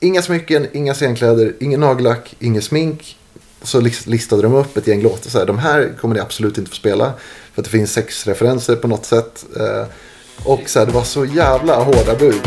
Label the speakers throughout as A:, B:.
A: inga smycken, inga scenkläder, ingen nagellack, ingen smink. Så listade de upp ett gäng låtar. Så här, de här kommer ni absolut inte få spela. För att det finns sexreferenser på något sätt. Eh, och så här, det var så jävla hårda bud.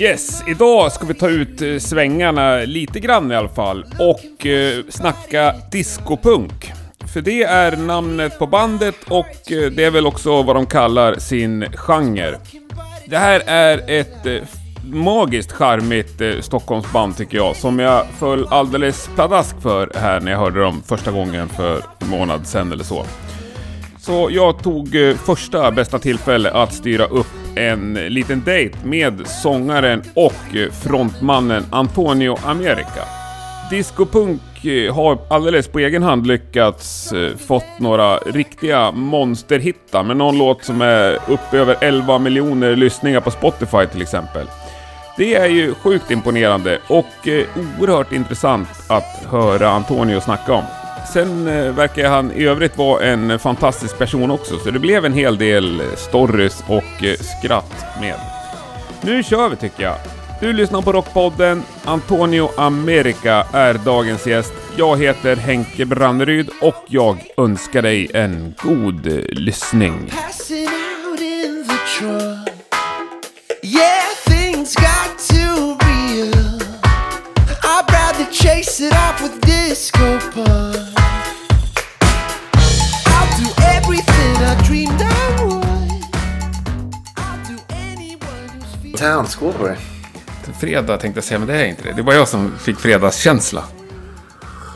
B: Yes, idag ska vi ta ut eh, svängarna lite grann i alla fall och eh, snacka discopunk. För det är namnet på bandet och eh, det är väl också vad de kallar sin genre. Det här är ett eh, magiskt charmigt eh, Stockholmsband tycker jag, som jag föll alldeles pladask för här när jag hörde dem första gången för en månad sedan eller så. Så jag tog eh, första bästa tillfälle att styra upp en liten dejt med sångaren och eh, frontmannen Antonio America. Discopunk Eh, har alldeles på egen hand lyckats eh, fått några riktiga monsterhittar med någon låt som är upp över 11 miljoner lyssningar på Spotify till exempel. Det är ju sjukt imponerande och eh, oerhört intressant att höra Antonio snacka om. Sen eh, verkar han i övrigt vara en fantastisk person också, så det blev en hel del eh, stories och eh, skratt med. Nu kör vi tycker jag. Du lyssnar på Rockpodden. Antonio America är dagens gäst. Jag heter Henke Branneryd och jag önskar dig en god lyssning.
A: Town, skål på dig.
B: Fredag tänkte jag säga, men det är inte det. Det var jag som fick fredagskänsla.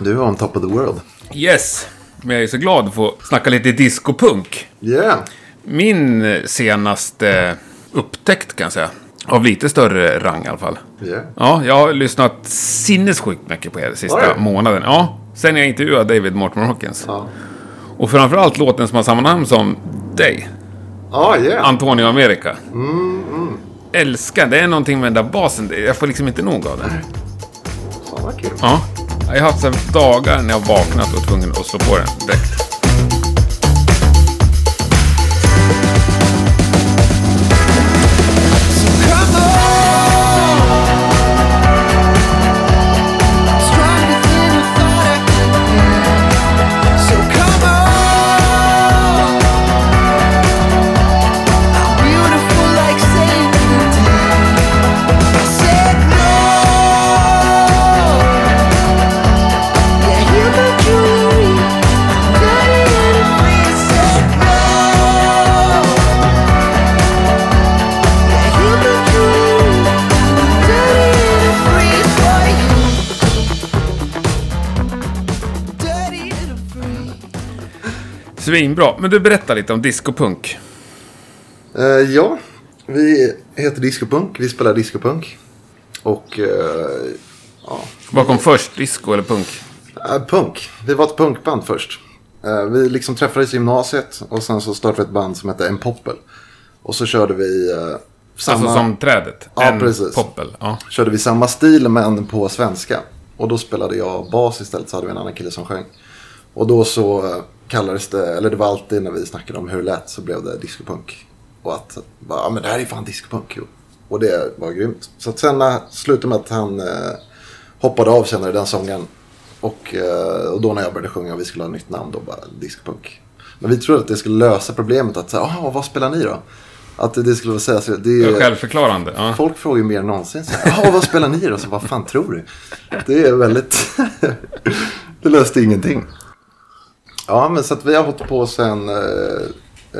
A: Du var on top of the world.
B: Yes! Men jag är så glad att få snacka lite discopunk.
A: Yeah.
B: Min senaste upptäckt kan jag säga. Av lite större rang i alla fall.
A: Yeah.
B: Ja, jag har lyssnat sinnessjukt mycket på er sista
A: du?
B: månaden. Ja, sen jag intervjuade David Mortimer Hawkins.
A: Ja.
B: Och framförallt låten som har samma namn som dig.
A: Ah, yeah.
B: Antonio America. Älskar, det är någonting med den där basen. Jag får liksom inte nog av den.
A: Fan vad kul.
B: Ja. Jag har haft så dagar när jag vaknat och tvungen att slå på den direkt. Svinbra. Men du berättar lite om discopunk.
A: Eh, ja, vi heter Discopunk. Vi spelar discopunk. Och eh, ja,
B: Vad kom först? Disco eller punk?
A: eh, punk. Vi var ett punkband först. Vi liksom träffades i gymnasiet och sen så startade vi ett band som hette En Poppel. Och så körde vi samma,
B: Alltså som trädet?
A: Ja,
B: en
A: precis.
B: poppel? Ja.
A: körde vi samma stil men på svenska. Och då spelade jag bas istället så hade vi en annan kille som sjöng. Och då så kallades det, eller det var alltid när vi snackade om hur det lät så blev det discopunk. Och att, bara, ja men det här är fan discopunk. Och det var grymt. Så att sen när, slutade med att han eh, hoppade av senare den sången. Och, eh, och då när jag började sjunga och vi skulle ha ett nytt namn då bara discopunk. Men vi trodde att det skulle lösa problemet att säga, ah, vad spelar ni då? Att det skulle säga, så det
B: Det
A: är
B: Självförklarande? Ja.
A: Folk frågar ju mer än någonsin så här, "Ja, vad spelar ni då? Så vad fan tror du? Det är väldigt... det löste ingenting. Ja, men så att vi har hållit på sen eh,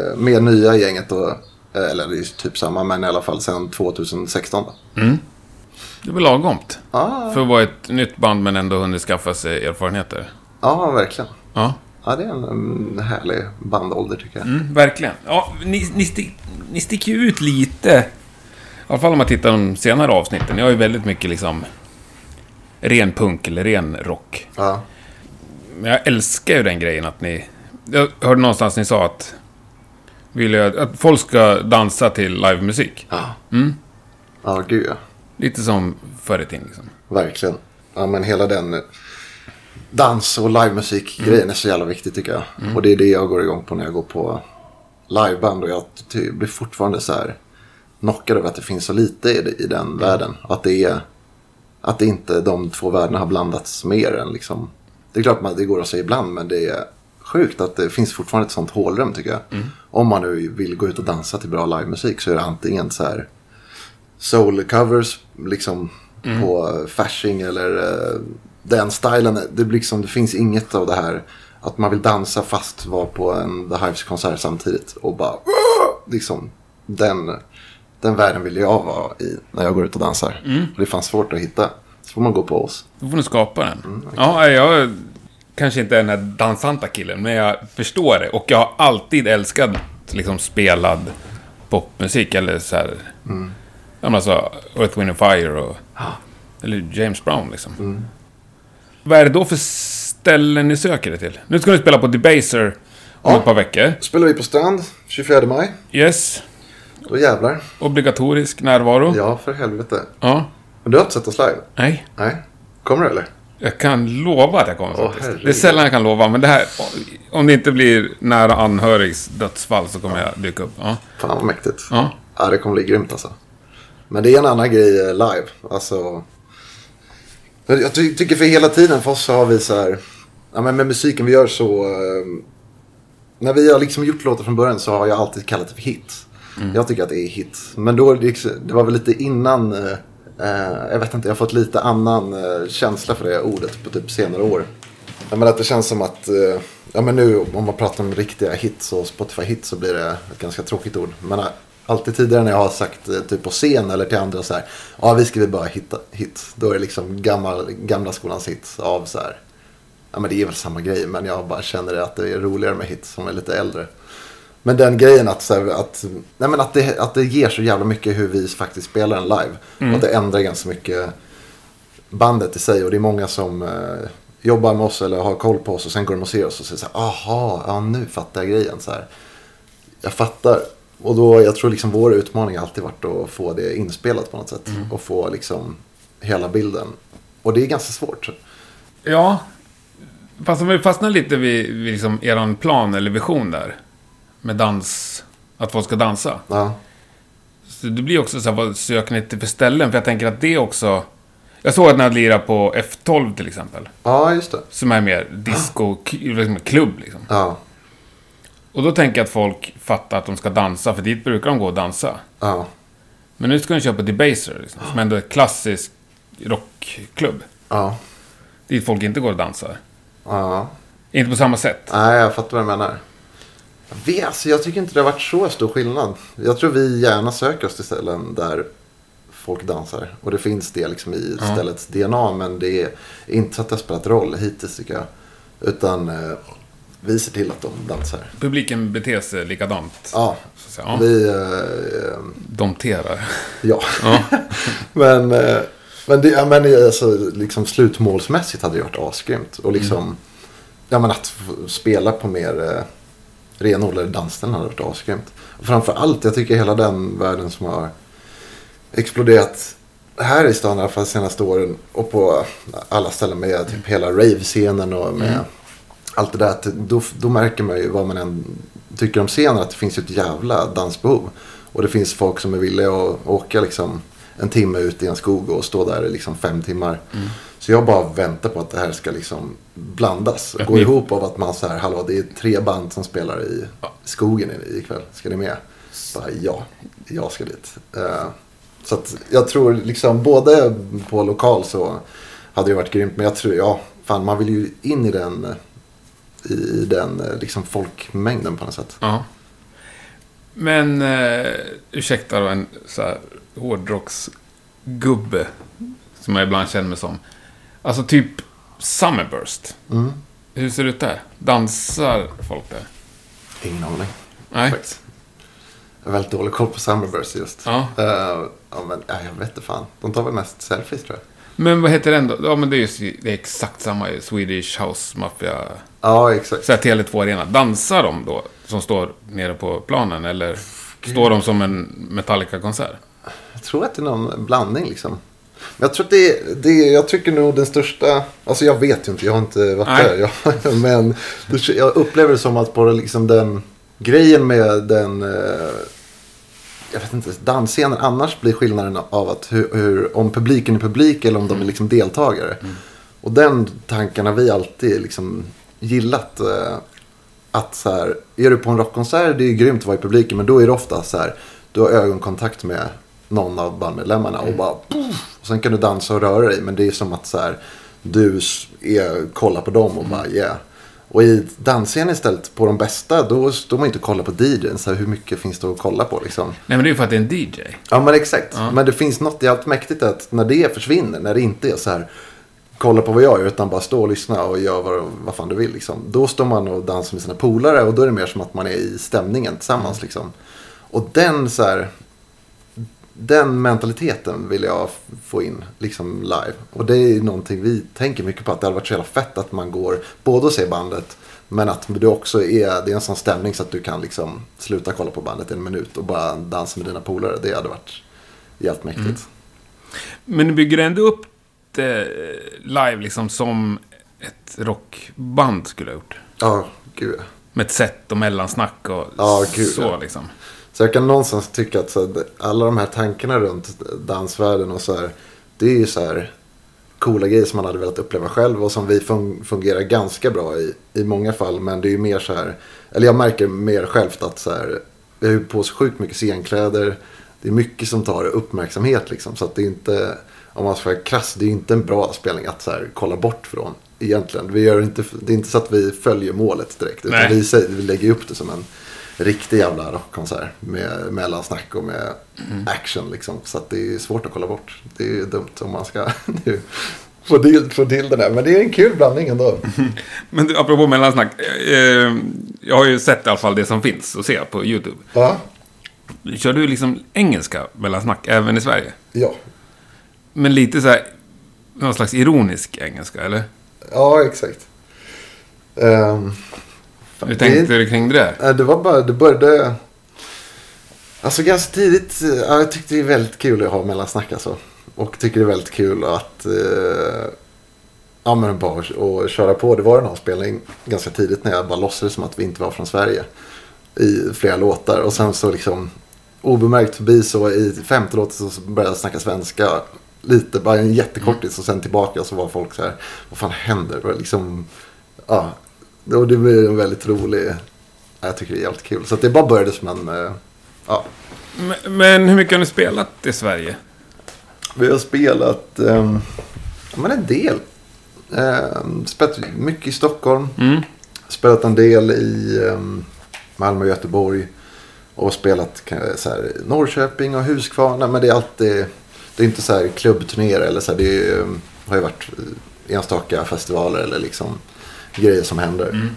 A: eh, med nya gänget då. Eh, Eller det är typ samma, men i alla fall sen 2016 då.
B: Det var lagomt.
A: Ja,
B: För att vara ett nytt band men ändå hunnit skaffa sig erfarenheter.
A: ja verkligen.
B: Ja,
A: Ja, det är en, en härlig bandålder tycker jag.
B: mm, verkligen. Ja, ni, ni, stick, ni sticker ju ut lite. I alla fall om man tittar de senare avsnitten. Ni har ju väldigt mycket liksom ren punk eller ren rock.
A: Ja.
B: Men jag älskar ju den grejen att ni... Jag hörde någonstans ni sa att... Vill jag, att folk ska dansa till livemusik.
A: Ja.
B: Mm.
A: Ja, gud ja.
B: Lite som förr i tiden liksom.
A: Verkligen. Ja, men hela den... dans och livemusik-grejen är så jävla viktig tycker jag. Och det är det jag går igång på när jag går på liveband. Och jag blir fortfarande så här knockad över att det finns så lite i, i den världen. Att det är att det inte de två världarna har blandats mer än liksom. Det är klart att man- det går att säga ibland men det är sjukt att det finns fortfarande ett sånt hålrum tycker jag. Om man nu vill gå ut och dansa till bra livemusik så är det antingen så här soul-covers liksom på Fasching eller eh, den stilen. Det, liksom, det finns inget av det här att man vill dansa fast vara på en The Hives-konsert samtidigt och bara liksom den, den världen vill jag vara i när jag går ut och dansar. Och det är fan svårt att hitta. Så får man gå på oss.
B: Då får du skapa den. ja, jag kanske inte är den här dansanta killen, men jag förstår det. Och jag har alltid älskat liksom spelad popmusik, eller så här... Ja, men alltså Earth, Wind Fire och... Eller James Brown liksom. Vad är det då för ställen ni söker er till? Nu ska ni spela på Debaser om
A: Ja.
B: ett par veckor.
A: Spelar vi på Strand 24 maj.
B: Yes.
A: Då jävlar.
B: Obligatorisk närvaro.
A: Ja, för helvete.
B: Ja.
A: Men du har inte sett oss live?
B: Nej.
A: Nej. Kommer du eller?
B: Jag kan lova att jag kommer
A: Åh,
B: faktiskt.
A: herregud.
B: det är sällan jag kan lova, men det här... Om det inte blir nära anhörigs dödsfall så kommer jag dyka upp. Ja.
A: Fan vad mäktigt.
B: Ja.
A: Ja, det kommer bli grymt alltså. Men det är en annan grej eh, live. Alltså. Jag ty tycker för hela tiden för oss så har vi så här. Ja, men med musiken vi gör så. eh, när vi har liksom gjort låtar från början så har jag alltid kallat det för hit. Jag tycker att det är hit. Men då, det, var väl lite innan. eh, Eh, jag vet inte, jag har fått lite annan eh, känsla för det ordet på typ senare år. Ja, men att det känns som att, eh, ja men nu om man pratar om riktiga hits och Spotify-hits så blir det ett ganska tråkigt ord. Men alltid tidigare när jag har sagt typ på scen eller till andra så här, ja vi skriver bara hit, hit. Då är det liksom gammal, gamla skolans hits av så här, ja men det är väl samma grej men jag bara känner att det är roligare med hits som är lite äldre. Men den grejen att, så här, att, nej men att, det, att det ger så jävla mycket hur vi faktiskt spelar en live. Och att det ändrar ganska mycket bandet i sig. Och det är många som eh, jobbar med oss eller har koll på oss och sen går de och ser oss och säger så här, aha, ja nu fattar jag grejen. Så här. Jag fattar. Och då, jag tror liksom vår utmaning har alltid varit att få det inspelat på något sätt. Och få liksom hela bilden. Och det är ganska svårt.
B: Ja. Fast om vi fastnar lite vid, vid liksom eran plan eller vision där. Med dans. Att folk ska dansa.
A: Ja,
B: Så det blir också så här, vad söker ni till för ställen? För jag tänker att det också... Jag såg att ni hade lirat på F12 till exempel.
A: ja just det.
B: Som är mer disco, k- liksom klubb liksom.
A: Ja,
B: Och då tänker jag att folk fattar att de ska dansa, för dit brukar de gå och dansa.
A: ja,
B: Men nu ska ni köpa Debaser, liksom, som ändå är ett klassisk rockklubb.
A: ja,
B: Dit folk inte går och dansar.
A: ja.
B: Inte på samma sätt.
A: Nej, jag fattar vad du menar. Jag, vet, alltså, jag tycker inte det har varit så stor skillnad. Jag tror vi gärna söker oss till ställen där folk dansar. Och det finns det liksom i
B: Ja.
A: ställets DNA. Men det är inte så att det har spelat roll hittills tycker jag. Utan eh, vi ser till att de dansar.
B: Publiken beter sig likadant.
A: Ja.
B: Ja,
A: vi... Eh,
B: Domterar.
A: ja.
B: Ja.
A: men eh, men, det, ja, men alltså, liksom, slutmålsmässigt hade det varit asgrymt. Och liksom, ja, men att spela på mer eh, renodlade dansställen hade varit asgrymt. Och framför allt, jag tycker hela den världen som har exploderat här i stan i alla fall de senaste åren. Och på alla ställen med typ hela rave-scenen och med allt det där. Då, då märker man ju vad man än tycker om scenen. Att det finns ju ett jävla dansbehov. Och det finns folk som är villiga att åka liksom en timme ut i en skog och stå där i liksom fem timmar. Så jag bara väntar på att det här ska liksom blandas.
B: Att
A: Gå
B: ni-
A: ihop av att man så här, hallå det är tre band som spelar i skogen i- ikväll. Ska ni med? Bara, ja, jag ska dit. Eh, så att jag tror liksom både på lokal så hade det varit grymt. Men jag tror, ja, fan man vill ju in i den, i, i den eh, liksom folkmängden på något sätt.
B: Ja. Men, eh, ursäkta då, en så här hårdrocksgubbe. Som jag ibland känner mig som. Alltså typ Summerburst.
A: Mm.
B: Hur ser det ut där? Dansar folk där?
A: Ingen aning.
B: Nej.
A: Faktiskt. Jag har väldigt dålig koll på Summerburst just.
B: Ja.
A: Eh, ja, men ja, jag vet inte fan. De tar väl mest selfies tror jag.
B: Men vad heter den då? Ja, men det är ju det är exakt samma i Swedish House Mafia.
A: Ja, exakt.
B: Så här Tele2 Arena. Dansar de då? Som står nere på planen? Eller står de som en Metallica-konsert?
A: Jag tror att det är någon blandning liksom. Jag tror att det, det, jag tycker nog den största, alltså jag vet ju inte, jag har inte varit
B: Nej.
A: där. Jag, men jag upplever det som att på liksom den grejen med den, eh, jag vet inte, dansscenen annars blir skillnaden av att hur, hur, om publiken är publik eller om de är liksom deltagare. Och den tanken har vi alltid liksom gillat. Eh, att så här, är du på en rockkonsert, det är ju grymt att vara i publiken, men då är det ofta så här, du har ögonkontakt med någon av bandmedlemmarna och bara poff, och sen kan du dansa och röra dig, men det är som att så här, du är, kollar på dem och bara yeah. Och i dansscenen istället, på de bästa, då står man inte och kollar på DJn, så här, hur mycket finns det att kolla på liksom?
B: Nej, men det är ju för att det är en DJ.
A: Ja men exakt. Men det finns något jävligt mäktigt att när det försvinner, när det inte är så här kolla på vad jag gör utan bara stå och lyssna och gör vad, vad fan du vill. Liksom. Då står man och dansar med sina polare och då är det mer som att man är i stämningen tillsammans. Liksom. Och den så här, den mentaliteten vill jag få in liksom live. Och det är någonting vi tänker mycket på att det hade varit så jävla fett att man går både och ser bandet men att du också är, det är en sån stämning så att du kan liksom sluta kolla på bandet en minut och bara dansa med dina polare. Det hade varit jävligt mäktigt.
B: Men du bygger ändå upp det live liksom som ett rockband skulle ha gjort.
A: Ja, gud.
B: Med ett set och mellansnack och
A: Ja, gud,
B: så
A: ja.
B: liksom.
A: Så jag kan någonstans tycka att så, här, alla de här tankarna runt dansvärlden och så här. Det är ju så här coola grejer som man hade velat uppleva själv och som vi fun- fungerar ganska bra i, i många fall. Men det är ju mer så här, eller jag märker mer självt att så här, vi har ju på så sjukt mycket scenkläder. Det är mycket som tar uppmärksamhet liksom. Så att det är inte, om man ska vara krass, det är inte en bra spelning att så här, kolla bort från. Egentligen. Vi gör inte, det är inte så att vi följer målet direkt. Utan
B: Nej.
A: vi, säger, vi lägger upp det som en riktig jävla rockkonsert. Med mellansnack och med action liksom. Så att det är svårt att kolla bort. Det är ju dumt om man ska nu få till, få till det där. Men det är en kul blandning ändå.
B: Men du, apropå mellansnack. Eh, jag har ju sett i alla fall det som finns att se på YouTube.
A: Ja,
B: Kör du liksom engelska mellansnack även i Sverige?
A: ja.
B: Men lite så här, någon slags ironisk engelska, eller?
A: ja exakt. Ehm,
B: Hur tänkte du kring det där?
A: Det var bara, det började... Alltså ganska tidigt, ja, jag tyckte det är väldigt kul att ha mellansnack alltså. Och tycker det är väldigt kul att eh, ja, men bara att köra på. Det var en avspelning ganska tidigt när jag bara låtsades som att vi inte var från Sverige. I flera låtar och sen så liksom obemärkt förbi så i femte låten så började jag snacka svenska. Lite, bara en jättekortis och sen tillbaka så var folk så här, vad fan händer? Det liksom, ja, och det blev en väldigt rolig, ja, jag tycker det är jävligt kul. Så det bara började som en, eh, ja,
B: Men, men hur mycket har ni spelat i Sverige?
A: Vi har spelat um, men en del. Um, spelat mycket i Stockholm.
B: Mm.
A: Spelat en del i um, Malmö och Göteborg. Och spelat så här, Norrköping och Huskvarna. Men det är alltid. Det är inte så här klubbturnéer eller så här, Det är, har ju varit eh, enstaka festivaler eller liksom grejer som händer.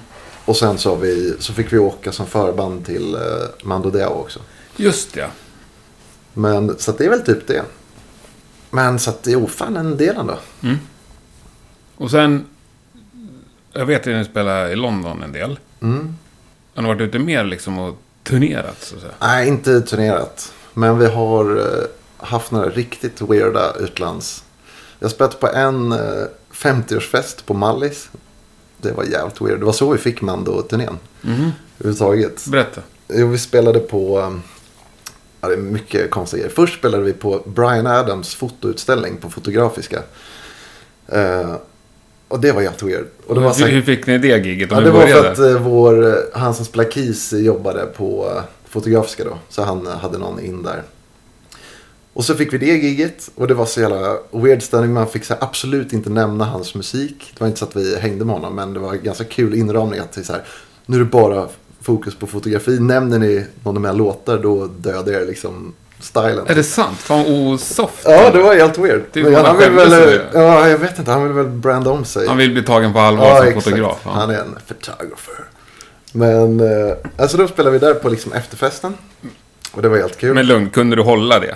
A: Och sen så, vi, så fick vi åka som förband till uh, Mando Diao också.
B: Just det, ja.
A: Men så att det är väl typ det. Men så att det är ofan en del ändå.
B: Och sen... Jag vet att ni spelar i London en del.
A: Mm.
B: Har ni varit ute mer liksom och turnerat, så att säga?
A: Nej, inte turnerat. Men vi har eh, haft några riktigt weirda utlands. Jag har spelat på en eh, 50-årsfest på Mallis. Det var jävligt weird. Det var så vi fick Mando-turnén.
B: Mhm.
A: Överhuvudtaget.
B: Berätta.
A: Jo, vi spelade på... eh, Ja, det är mycket konstiga grejer. Först spelade vi på Brian Adams fotoutställning på Fotografiska. Eh, och det var jävligt weird. Och det var så
B: hur, fick ni det giget?
A: Ja, det var för att eh, vår, eh, han som spelar Keys jobbade på Fotografiska då. Så han hade någon in där. Och så fick vi det giget och det var så jävla weird stämning. Man fick här, absolut inte nämna hans musik. Det var inte så att vi hängde med honom men det var ganska kul inramning att så här, nu är det bara fokus på fotografi. Nämner ni någon av mina låtar då dödar jag liksom stilen.
B: Är det sant? Fan osoft.
A: Ja, det var helt weird.
B: Vad
A: han
B: han
A: vill väl, ja, jag vet inte, han vill väl branda om sig.
B: Han vill bli tagen på allvar som fotograf. Ja.
A: Han är en photographer. Men, eh, alltså då spelade vi där på liksom efterfesten. Och det var helt kul.
B: Men lugn, kunde du hålla det?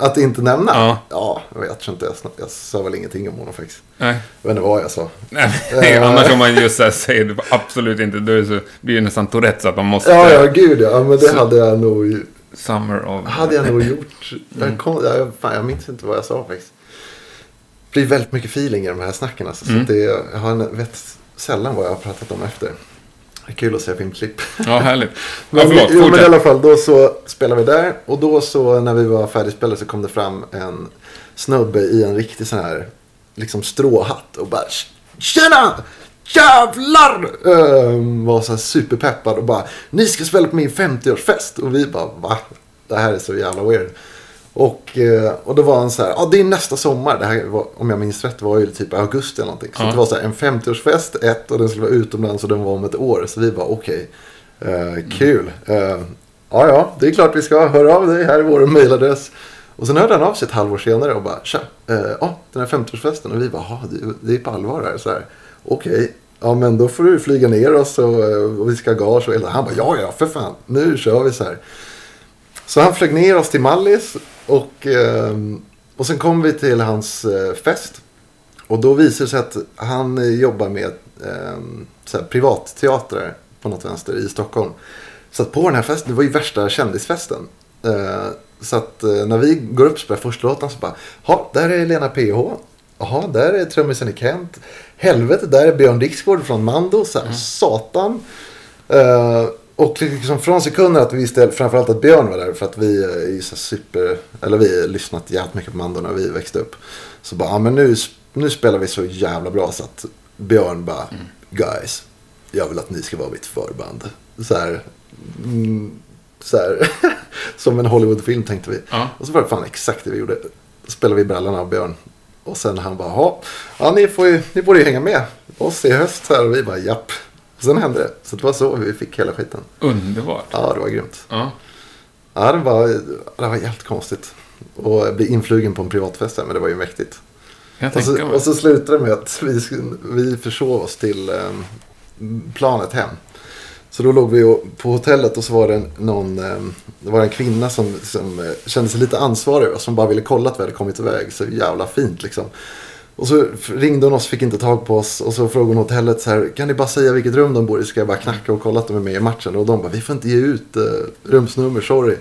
A: Att inte nämna?
B: Ja.
A: Ja, jag vet inte. Jag, jag sa väl ingenting om honom faktiskt.
B: Nej.
A: Jag vet inte vad jag sa.
B: Nej, men annars om man just så här säger det, absolut inte, då det så, blir det nästan Tourettes att man måste...
A: Ja, ja, gud ja. Men det
B: Så-
A: hade jag nog,
B: Summer of...
A: hade jag nog gjort.
B: Mm.
A: Jag, kom, jag, fan, jag minns inte vad jag sa faktiskt. blir väldigt mycket feeling i de här snacken. Alltså, så
B: Mm.
A: att det, jag har vet sällan vad jag har pratat om efter. Det är kul att se filmklipp.
B: Ja, härligt. Ja, förlåt,
A: jo, men i alla fall, då så spelade vi där. Och då så när vi var färdigspelade så kom det fram en snubbe i en riktig sån här liksom stråhatt och bara Tjena! Jävlar! Ehm, var så här superpeppad och bara Ni ska spela på min 50-årsfest. Och vi bara va? Det här är så jävla weird. Och, eh, och då var han så här, ja det är nästa sommar. Det här var, om jag minns rätt var ju typ augusti eller någonting. Så
B: Ja.
A: det var så här en 50-årsfest, ett och den skulle vara utomlands och den var om ett år. Så vi bara okej, eh, kul. Eh, ja ja, det är klart vi ska höra av dig. Här är vår mailadress. Och sen hörde han av sig ett halvår senare och bara tja, eh, den här 50-årsfesten. Och vi bara, ja det, är på allvar här. Så här Okej, ja men då får du flyga ner oss och, eh, och vi ska ha gage och hela. Han bara, ja ja för fan, nu kör vi så här. Så han flög ner oss till Mallis och, ehm, och sen kom vi till hans eh, fest. Och då visade det sig att han eh, jobbar med så här, privatteatrar på något vänster i Stockholm. Så på den här festen, det var ju värsta kändisfesten. Eh, så att när vi går upp och spelar första låten så bara, ja, där är Lena PH. Jaha, där är trummisen i Kent. Helvete, där är Björn Dixgård från Mando. Så här, Satan. Och liksom från sekunden att vi visste framförallt att Björn var där för att vi är så super, eller vi har lyssnat jävligt mycket på Mando när vi växte upp. Så bara, ja men nu, nu spelar vi så jävla bra så att Björn bara, guys, jag vill att ni ska vara mitt förband. Så här, mm, så här som en Hollywoodfilm tänkte vi.
B: Ja.
A: Och så var det fan exakt det vi gjorde. Då spelade vi brallorna av Björn. Och sen han bara, "Ja, ja ni, får ju, ni borde ju hänga med oss i höst. Så här. Och vi bara, japp. Och sen hände det. Så det var så vi fick hela skiten.
B: Underbart.
A: Ja, det var grymt.
B: Ja.
A: Ja, det var, det var helt konstigt. Och bli influgen på en privatfest här, men det var ju mäktigt.
B: Jag
A: Och så, och så slutade det med att vi, vi försov oss till eh, planet hem. Så då låg vi på hotellet och så var det någon, eh, det var en kvinna som, som eh, kände sig lite ansvarig och som bara ville kolla att vi hade kommit iväg. Så jävla fint liksom. Och så ringde hon oss, fick inte tag på oss. Och så frågade hon hotellet så här, kan ni bara säga vilket rum de bor i? Ska jag bara knacka och kolla att de är med i matchen? Och de bara, vi får inte ge ut eh, rumsnummer, sorry.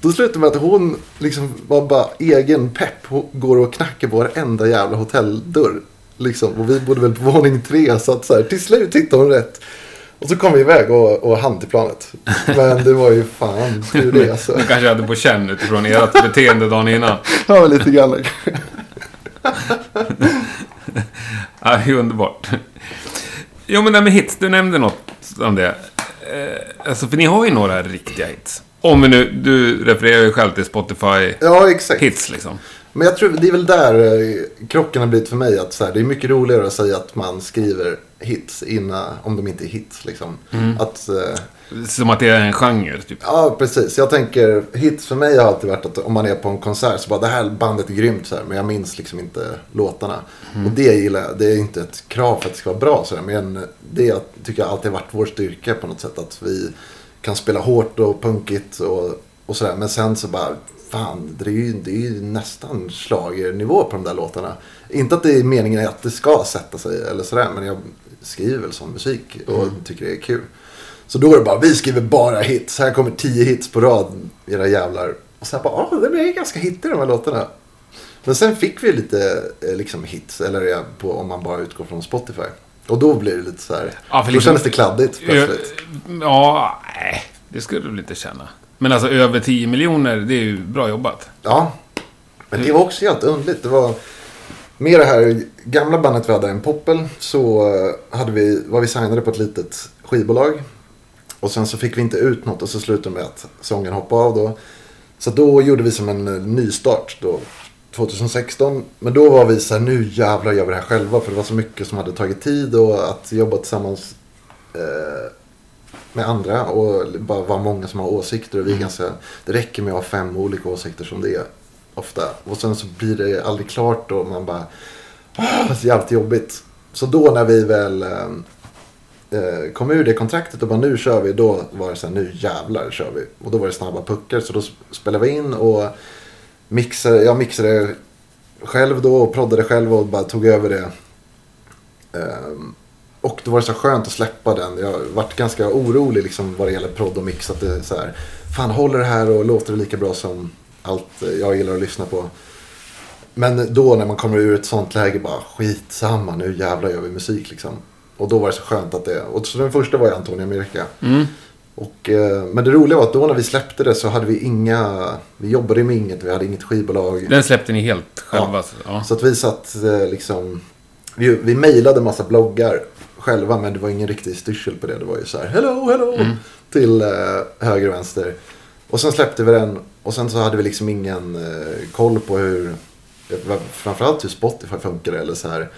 A: Då slutade med att hon liksom var bara egen pepp. Hon går och knackar på varenda jävla hotelldörr. Liksom. Och vi bodde väl på våning tre. Så att så här, till slut hittade hon rätt. Och så kom vi iväg och, och hann till planet. Men det var ju fan tur det alltså.
B: Du kanske hade på känn utifrån ert beteende dagen innan.
A: Ja, lite grann.
B: Ja, det är underbart. Jo, men det här med hits. Du nämnde något om det. Eh, alltså, för ni har ju några riktiga hits. Om vi nu, du refererar ju själv till Spotify
A: Ja, exakt.
B: liksom.
A: Men jag tror det är väl där eh, krocken har blivit för mig. Att så här, det är mycket roligare att säga att man skriver hits innan, om de inte är hits. Liksom. Att, eh,
B: Som att det är en genre, typ.
A: ja, precis. Jag tänker, hits för mig har alltid varit att om man är på en konsert så bara det här bandet är grymt så här, men jag minns liksom inte låtarna. Och det gillar jag. Det är inte ett krav för att det ska vara bra så här, men det tycker jag alltid har varit vår styrka på något sätt. Att vi kan spela hårt och punkigt och, och sådär. Men sen så bara, fan, det är ju, det är ju nästan schlagernivå på de där låtarna. Inte att det är meningen att det ska sätta sig eller sådär, men jag skriver väl sån musik och tycker det är kul. Så då är det bara, vi skriver bara hits. Här kommer tio hits på rad, era jävlar. Och sen bara, ja, det är ganska hittig de här låtarna. Men sen fick vi lite eh, liksom hits, eller på, om man bara utgår från Spotify. Och då blir det lite så här,
B: Ja, för
A: då
B: liksom-
A: kändes det kladdigt plötsligt.
B: Ja, nej. Det skulle du väl inte känna. Men alltså över 10 miljoner, det är ju bra jobbat.
A: Ja, men det var också helt underligt. Det var med det här gamla bandet vi hade, en Poppel, så eh, hade vi, var vi signade på ett litet skivbolag. Och sen så fick vi inte ut något och så slutade med att sången hoppade av då. Så då gjorde vi som en eh, nystart då, 2016. Men då var vi så här, nu jävlar gör vi det här själva. För det var så mycket som hade tagit tid och att jobba tillsammans eh, med andra. Och bara vara många som har åsikter. Och vi är ganska, det räcker med att ha fem olika åsikter som det är ofta. Och sen så blir det aldrig klart och man bara, ah, är jävligt jobbigt. Så då när vi väl eh, eh, kom ur det kontraktet och bara nu kör vi. Då var det så här, nu jävlar kör vi. Och då var det snabba puckar. Så då spelade vi in och mixade, jag mixade själv då och proddade själv och bara tog över det. Eh, och då var det så skönt att släppa den. Jag varit ganska orolig liksom vad det gäller prodd och mix. Att det så här, fan håller det här och låter det lika bra som allt jag gillar att lyssna på. Men då när man kommer ur ett sånt läge bara skitsamma nu jävlar gör vi musik liksom. Och då var det så skönt att det. Och så den första var ju Antonio America.
B: Mm.
A: Och, eh, men det roliga var att då när vi släppte det så hade vi inga. Vi jobbade med inget. Vi hade inget skivbolag.
B: Den släppte ni helt själva? så- Ja.
A: Så att vi satt eh, liksom. Vi, vi mejlade massa bloggar själva. Men det var ingen riktig styrsel på det. Det var ju så här hello hello. Till eh, höger och vänster. Och sen släppte vi den. Och sen så hade vi liksom ingen eh, koll på hur. Framförallt hur Spotify funkade. Eller så här.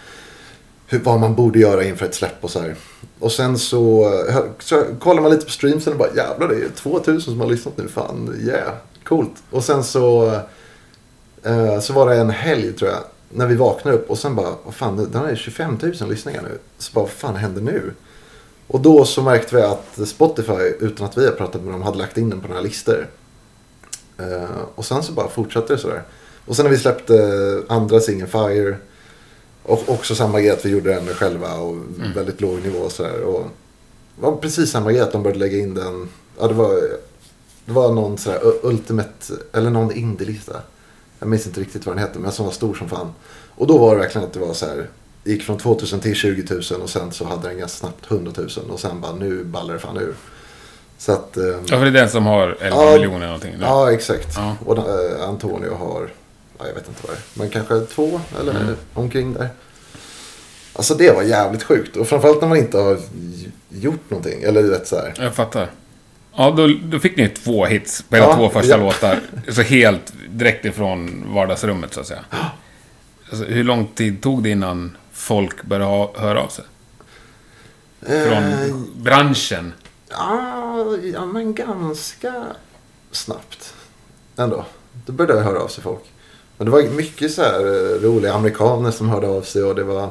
A: Hur, vad man borde göra inför ett släpp och så här. Och sen så, eh, så kollar man lite på streamsen och bara jävlar det är 2000 som har lyssnat nu. Fan, yeah, coolt. Och sen så, eh, så var det en helg tror jag. När vi vaknade upp och sen bara, vad fan den har ju 25 000 lyssningar nu. Så bara, vad fan händer nu? Och då så märkte vi att Spotify, utan att vi har pratat med dem, hade lagt in den på några listor. Eh, och sen så bara fortsatte det sådär. Och sen när vi släppte eh, andra singeln Fire. Och också samma grej att vi gjorde den själva och väldigt låg nivå och sådär. Och det var precis samma grej att de började lägga in den. Ja, det var, det var någon sådär Ultimate, eller någon indie-lista. Jag minns inte riktigt vad den hette, men som var stor som fan. Och då var det verkligen att det var så här. Gick från 2000 till 20 000 och sen så hade den ganska snabbt 100 000. Och sen bara nu ballar det fan ur. Så att... ehm,
B: Ja, för det är den som har 11
A: Ja,
B: miljoner någonting.
A: Ja, exakt.
B: Ja.
A: Och äh, Antonio har, ja, jag vet inte vad det är, men kanske två eller
B: Mm.
A: omkring där. Alltså det var jävligt sjukt. Och framförallt när man inte har gjort någonting. Eller du vet så här.
B: Jag fattar. Ja, då, då fick ni två hits på era
A: Ja,
B: två första
A: ja.
B: låtar. Så helt direkt ifrån vardagsrummet, så att säga. Alltså, hur lång tid tog det innan folk började ha, höra av sig? Från
A: Eh,
B: branschen?
A: ja, ja, men ganska snabbt. Ändå. Då började jag höra av sig folk. Men det var mycket så här eh, roliga amerikaner som hörde av sig och det var...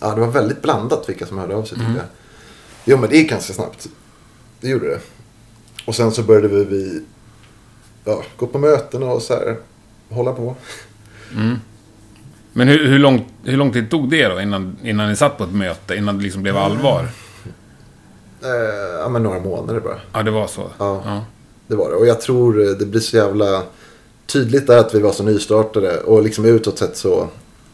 A: Ja, det var väldigt blandat vilka som hörde av sig tyckte jag. Jo, men det gick ganska snabbt. Det gjorde det. Och sen så började vi, vi ja, gå på möten och så här hålla på.
B: Men hur, hur, lång, hur lång tid tog det då innan, innan ni satt på ett möte? Innan det liksom blev allvar?
A: Eh, ja, men några månader bara.
B: Ja, det var så?
A: Ja.
B: ja.
A: Det var det. Och jag tror eh, det blir så jävla tydligt där att vi var så nystartade. Och liksom utåt sett så.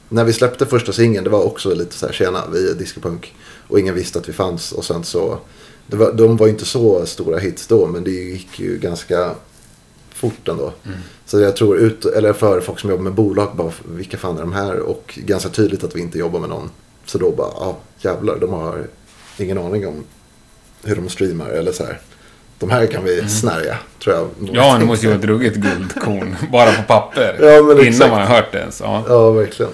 A: När vi släppte första singeln det var också lite så här tjena vi är discopunk. Och ingen visste att vi fanns. Och sen så. Det var, de var inte så stora hits då. Men det gick ju ganska fort ändå. Så jag tror ut, eller för folk som jobbar med bolag. Bara, vilka fan är de här? Och ganska tydligt att vi inte jobbar med någon. Så då bara, ja jävlar. De har ingen aning om hur de streamar. Eller så här. De här kan vi snärja, tror jag.
B: Ja, det måste ju vara ett ruggigt guldkorn. Bara på papper.
A: Ja, men
B: innan
A: exakt.
B: man har hört det ens. Ja.
A: Ja, verkligen.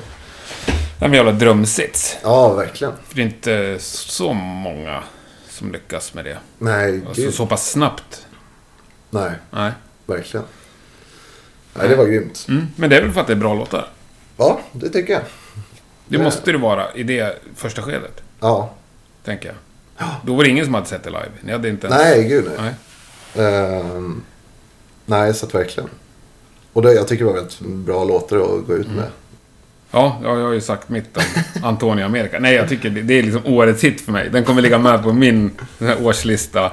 B: Det är en jävla drömsits.
A: Ja, verkligen.
B: För det är inte så många som lyckas med det.
A: Nej,
B: Alltså,
A: gud.
B: så pass snabbt.
A: Nej,
B: Nej.
A: verkligen. Nej, det var grymt.
B: Mm. Men det är väl för att det är bra låtar?
A: Ja, det tycker jag.
B: Det
A: Ja.
B: måste det vara i det första skedet,
A: Ja.
B: tänker jag. Då var det ingen som hade sett det live. Ni hade inte ens...
A: Nej, gud nej.
B: Nej.
A: Ehm, nej, så att verkligen. Och det, jag tycker det var väldigt bra låtar att gå ut med.
B: Ja, ja, jag har ju sagt mitt om Antonio America. Nej, jag tycker det, det är liksom årets hit för mig. Den kommer ligga med på min årslista.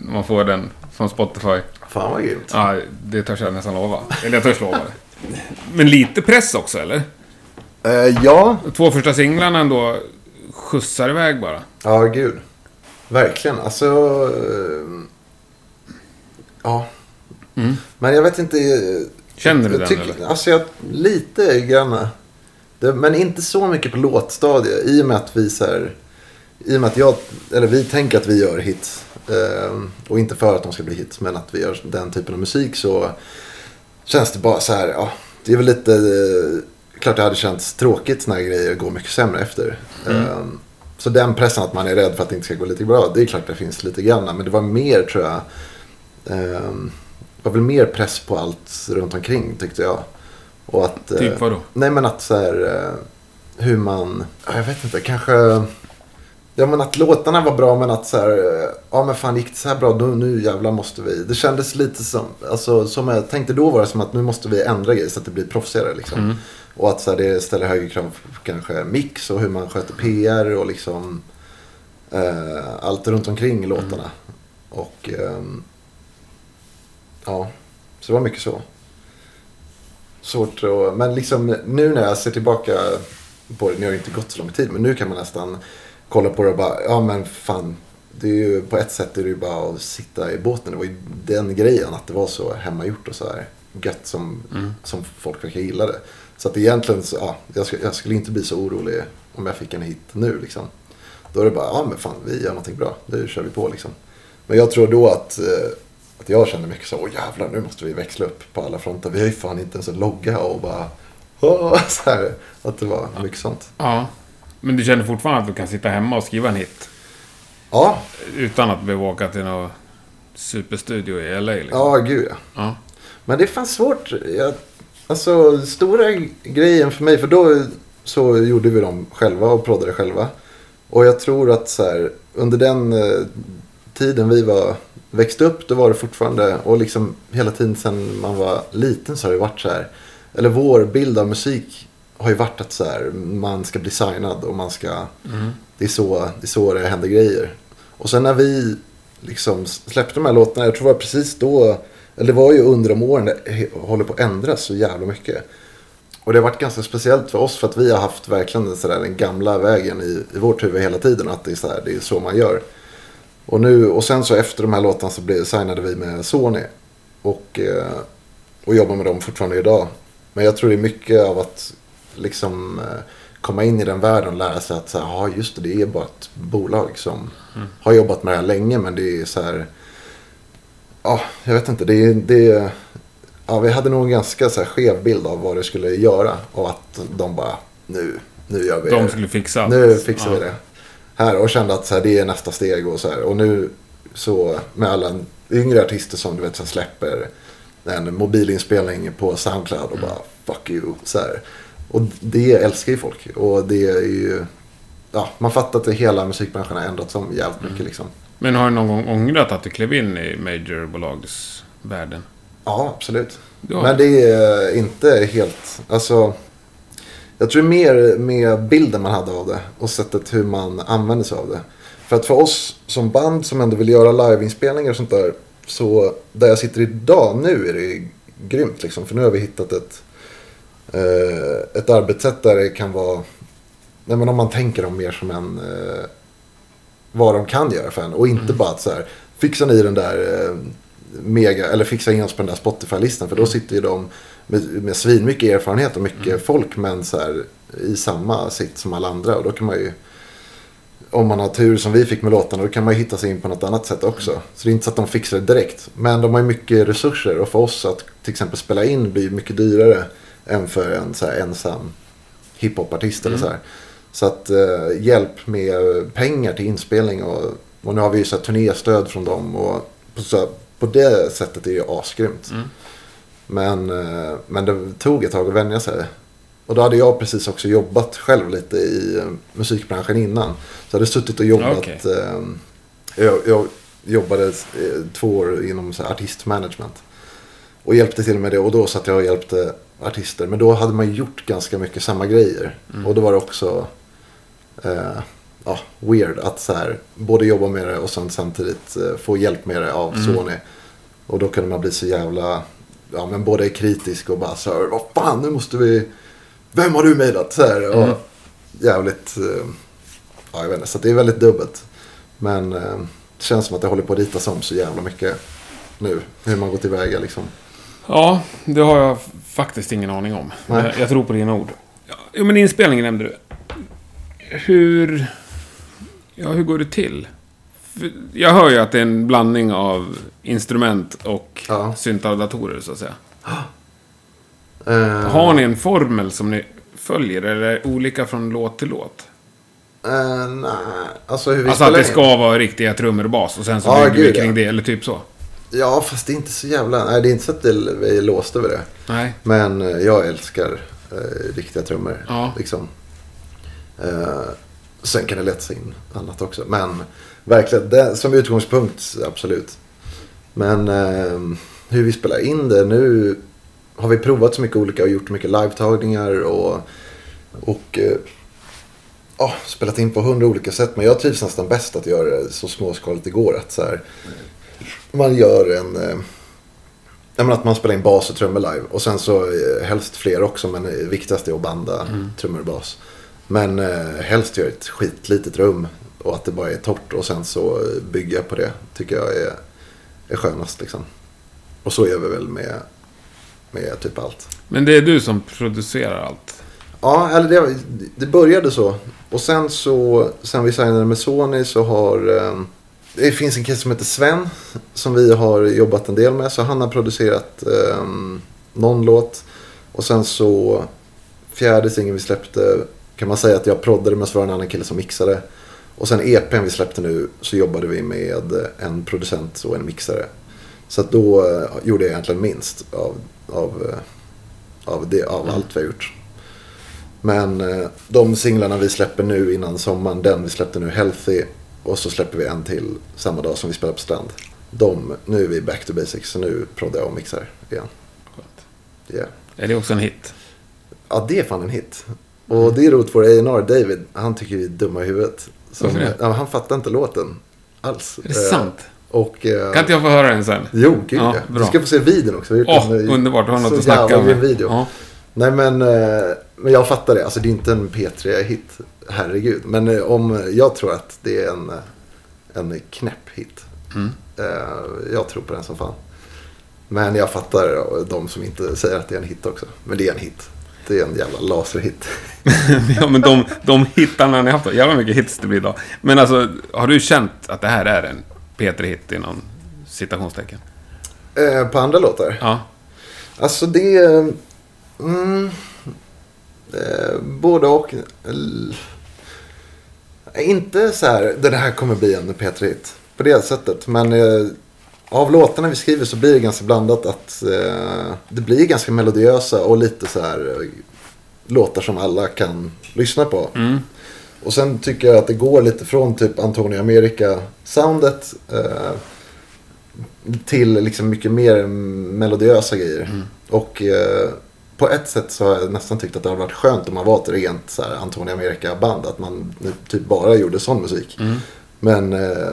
B: När man får den från Spotify.
A: Fan vad grymt.
B: Ja, det törs jag nästan lova. Eller jag törs lova det. Men lite press också, eller?
A: Eh, ja,
B: Två första singlarna ändå skjutsar iväg bara.
A: ja gud. Verkligen. Alltså... eh, ja.
B: Mm.
A: Men jag vet inte. eh,
B: Känner du
A: jag
B: den,
A: tycker,
B: eller?
A: Alltså jag, lite grann. Men inte så mycket på låtstadiet. I och med att vi så här, I och med att jag, eller vi tänker att vi gör hits. Eh, och inte för att de ska bli hits. Men att vi gör den typen av musik så känns det bara så här. Ja, det är väl lite. Klart det hade känts tråkigt såna här grejer går mycket sämre efter. Eh, så den pressen att man är rädd för att det inte ska gå lite bra. Det är klart det finns lite grann. Men det var mer tror jag. Eh, det var väl mer press på allt runt omkring tyckte jag. Och att, eh,
B: Typ vadå?
A: Nej men att så här, eh, hur man, ja, jag vet inte, kanske. Ja men att låtarna var bra men att så här, eh, ja men fan gick det så här bra, då, nu jävlar måste vi. Det kändes lite som, alltså som jag tänkte då var det som att nu måste vi ändra grejer så att det blir proffsigare liksom. Och att så här, det ställer högre krav på kanske mix och hur man sköter PR och liksom eh, allt runt omkring låtarna. Och ehm, ja, så det var mycket så. svårt att... Men liksom nu när jag ser tillbaka på det, nu har det inte gått så lång tid, men nu kan man nästan kolla på det och bara, ja men fan. Det är ju, på ett sätt är det ju bara att sitta i båten. Det var ju den grejen, att det var så hemmagjort och så här gött som, som folk verkar gilla det. Så att egentligen, så, ja, jag, skulle, jag skulle inte bli så orolig om jag fick en hit nu liksom. Då är det bara, ja men fan vi gör någonting bra, nu kör vi på liksom. Men jag tror då att, eh, att jag kände mycket så, åh jävlar nu måste vi växla upp på alla fronter. Vi har ju fan inte ens en logga och bara, åh, så här. Att det var mycket sånt.
B: Ja. Men du känner fortfarande att du kan sitta hemma och skriva en hit?
A: Ja,
B: Utan att behöva åka till någon superstudio i LA liksom?
A: ja gud ja.
B: Ja.
A: Men det är fan svårt. Jag, alltså stora grejen för mig, för då så gjorde vi dem själva och proddade själva. Och jag tror att så här, under den eh, tiden vi var, växte upp, då var det fortfarande, och liksom hela tiden sedan man var liten så har det varit så här. Eller vår bild av musik har ju varit att så här, man ska bli signad och man ska, det, är så, det är så det händer grejer. Och sen när vi liksom släppte de här låtarna, jag tror det var precis då, eller det var ju under de åren det håller på att ändras så jävla mycket. Och det har varit ganska speciellt för oss för att vi har haft verkligen den, sådär, den gamla vägen i, i vårt huvud hela tiden. Att det är, sådär, det är så man gör. Och, nu, och sen så efter de här låtarna så blev, signade vi med Sony. Och, eh, och jobbar med dem fortfarande idag. Men jag tror det är mycket av att liksom eh, komma in i den världen och lära sig att så här, just det, det är bara ett bolag som har jobbat med det här länge. Men det är så här, ja, jag vet inte, det är, det Ja, vi hade nog en ganska så här skev bild av vad det skulle göra. Och att de bara, nu, nu gör vi
B: De
A: det.
B: skulle fixa allt.
A: Nu fixar
B: Ja.
A: vi det. Här och kände att så här, det är nästa steg och så här. Och nu så med alla yngre artister som du vet som släpper en mobilinspelning på Soundcloud och bara fuck you. Så här. Och det älskar ju folk. Och det är ju, ja, man fattar att hela musikbranschen har ändrats om jävligt mycket liksom.
B: Men har du någon gång ångrat att du klev in i majorbolagsvärlden?
A: Ja, absolut.
B: Ja.
A: Men det är inte helt... Alltså, jag tror mer med bilden man hade av det och sättet hur man använder sig av det. För att för oss som band som ändå vill göra liveinspelningar och sånt där. Så där jag sitter idag nu är det grymt liksom. För nu har vi hittat ett, ett arbetssätt där det kan vara... Nej men om man tänker dem mer som en... Eh, vad de kan göra för en. Och inte bara att så här, fixa ni den där eh, mega, eller fixa in oss på den där Spotify-listan. För då sitter ju de med, med svin mycket erfarenhet och mycket folk. Men så här, i samma sitt som alla andra. Och då kan man ju, om man har tur som vi fick med låtarna, då kan man ju hitta sig in på något annat sätt också. Så det är inte så att de fixar det direkt. Men de har ju mycket resurser. Och för oss att till exempel spela in blir mycket dyrare än för en så här ensam hiphopartist eller så här. Så att eh, hjälp med pengar till inspelning och, och nu har vi ju så här turnéstöd från dem. Och på, så, på det sättet är det ju asgrymt. Men, eh, men det tog ett tag att vänja sig. Och då hade jag precis också jobbat själv lite i eh, musikbranschen innan. Så jag hade suttit och jobbat.
B: Okej.
A: Eh, jag, jag jobbade eh, två år inom så här, artistmanagement. Och hjälpte till med det. Och då satt jag och hjälpte artister. Men då hade man ju gjort ganska mycket samma grejer. Och då var det också eh, ja, weird att så här, både jobba med det och sen samtidigt eh, få hjälp med det av Sony. Och då kunde man bli så jävla, ja men både kritisk och bara så här, vad fan nu måste vi, vem har du mejlat? Så här, och jävligt, eh, ja jag vet inte, så det är väldigt dubbelt. Men eh, det känns som att det håller på att ritas om så jävla mycket nu. Hur man går tillväga liksom.
B: Ja, det har jag faktiskt ingen aning om.
A: Nej.
B: Jag, jag tror på dina ord. Ja, Jo, men inspelningen nämnde du. Hur... Ja, hur går det till? Jag hör ju att det är en blandning av instrument och
A: Ja.
B: syntar och datorer, så att säga.
A: Eh,
B: Har ni en formel som ni följer, eller är det olika från låt till låt?
A: eh, nej, alltså hur vi
B: Alltså att det
A: in.
B: ska vara riktiga trummor och bas, och sen så
A: Ja,
B: bygger vi kring
A: ja.
B: det, eller typ så.
A: Ja, fast det är inte så jävla... Nej, det är inte så att vi är låsta vid det.
B: Nej.
A: Men eh, jag älskar eh, riktiga trummor.
B: Ja.
A: Liksom. Eh, sen kan det lätt sig in annat också. Men verkligen, det, som utgångspunkt, absolut. Men eh, hur vi spelar in det nu har vi provat så mycket olika och gjort mycket live-tagningar och, och ja, spelat in på hundra olika sätt. Men jag trivs nästan bäst att göra det så småskaligt det går. Att så här, man gör en... Eh, Ja, men att man spelar in bas och trummor live. Och sen så eh, helst fler också, men det viktigaste är att banda trummor och bas. Men eh, helst göra ett skitlitet rum och att det bara är torrt och sen så eh, bygga på det tycker jag är, är skönast liksom. Och så gör vi väl med, med typ allt.
B: Men det är du som producerar allt.
A: Ja, eller det, det började så. Och sen så, sen vi signade med Sony så har... Eh, det finns en kille som heter Sven. Som vi har jobbat en del med. Så han har producerat eh, någon låt. Och sen så, fjärde singeln vi släppte kan man säga att jag proddade men så var det en annan kille som mixade. Och sen EPn vi släppte nu så jobbade vi med en producent och en mixare. Så att då eh, gjorde jag egentligen minst av, av, eh, av, det, av allt vi har gjort. Men eh, de singlarna vi släpper nu innan sommaren, den vi släppte nu, Healthy, och så släpper vi en till samma dag som vi spelar på Strand. De, nu är vi back to basics, så nu proddar jag och mixar igen. Yeah.
B: Är det också en hit?
A: Ja, det är fan en hit. Och det är roligt för A&R David, han tycker vi är dumma i huvudet. Som, ja, han fattar inte låten alls.
B: Är det sant?
A: Och, eh,
B: Kan inte jag få höra den sen?
A: Jo, gud
B: Ja,
A: ja. Du ska få se videon också.
B: Åh,
A: eh,
B: underbart. Du har något att snacka om.
A: video.
B: Ja.
A: Nej men, eh, men jag fattar det. Alltså det är inte en P3-hit. Herregud. Men eh, om, jag tror att det är en, eh, en knäpp hit.
B: Mm.
A: Eh, jag tror på den som fan. Men jag fattar de som inte säger att det är en hit också. Men det är en hit. Det är en jävla laserhit.
B: ja, men de, de hittarna ni haft, jävla mycket hits det blir idag. Men alltså, har du känt att det här är en P3-hit inom citationstecken?
A: Eh, på andra låtar?
B: Ja.
A: Alltså det... Mm, eh, både och. Inte så här, det här kommer bli en P3-hit. På det sättet. Men eh, av låtarna vi skriver så blir det ganska blandat att eh, det blir ganska melodiösa och lite så här eh, låtar som alla kan lyssna på.
B: Mm.
A: Och sen tycker jag att det går lite från typ Antonio America-soundet eh, till liksom mycket mer melodiösa grejer. Och eh, på ett sätt så har jag nästan tyckt att det hade varit skönt om man var ett rent så här, Antonio America-band. Att man typ bara gjorde sån musik. Men eh,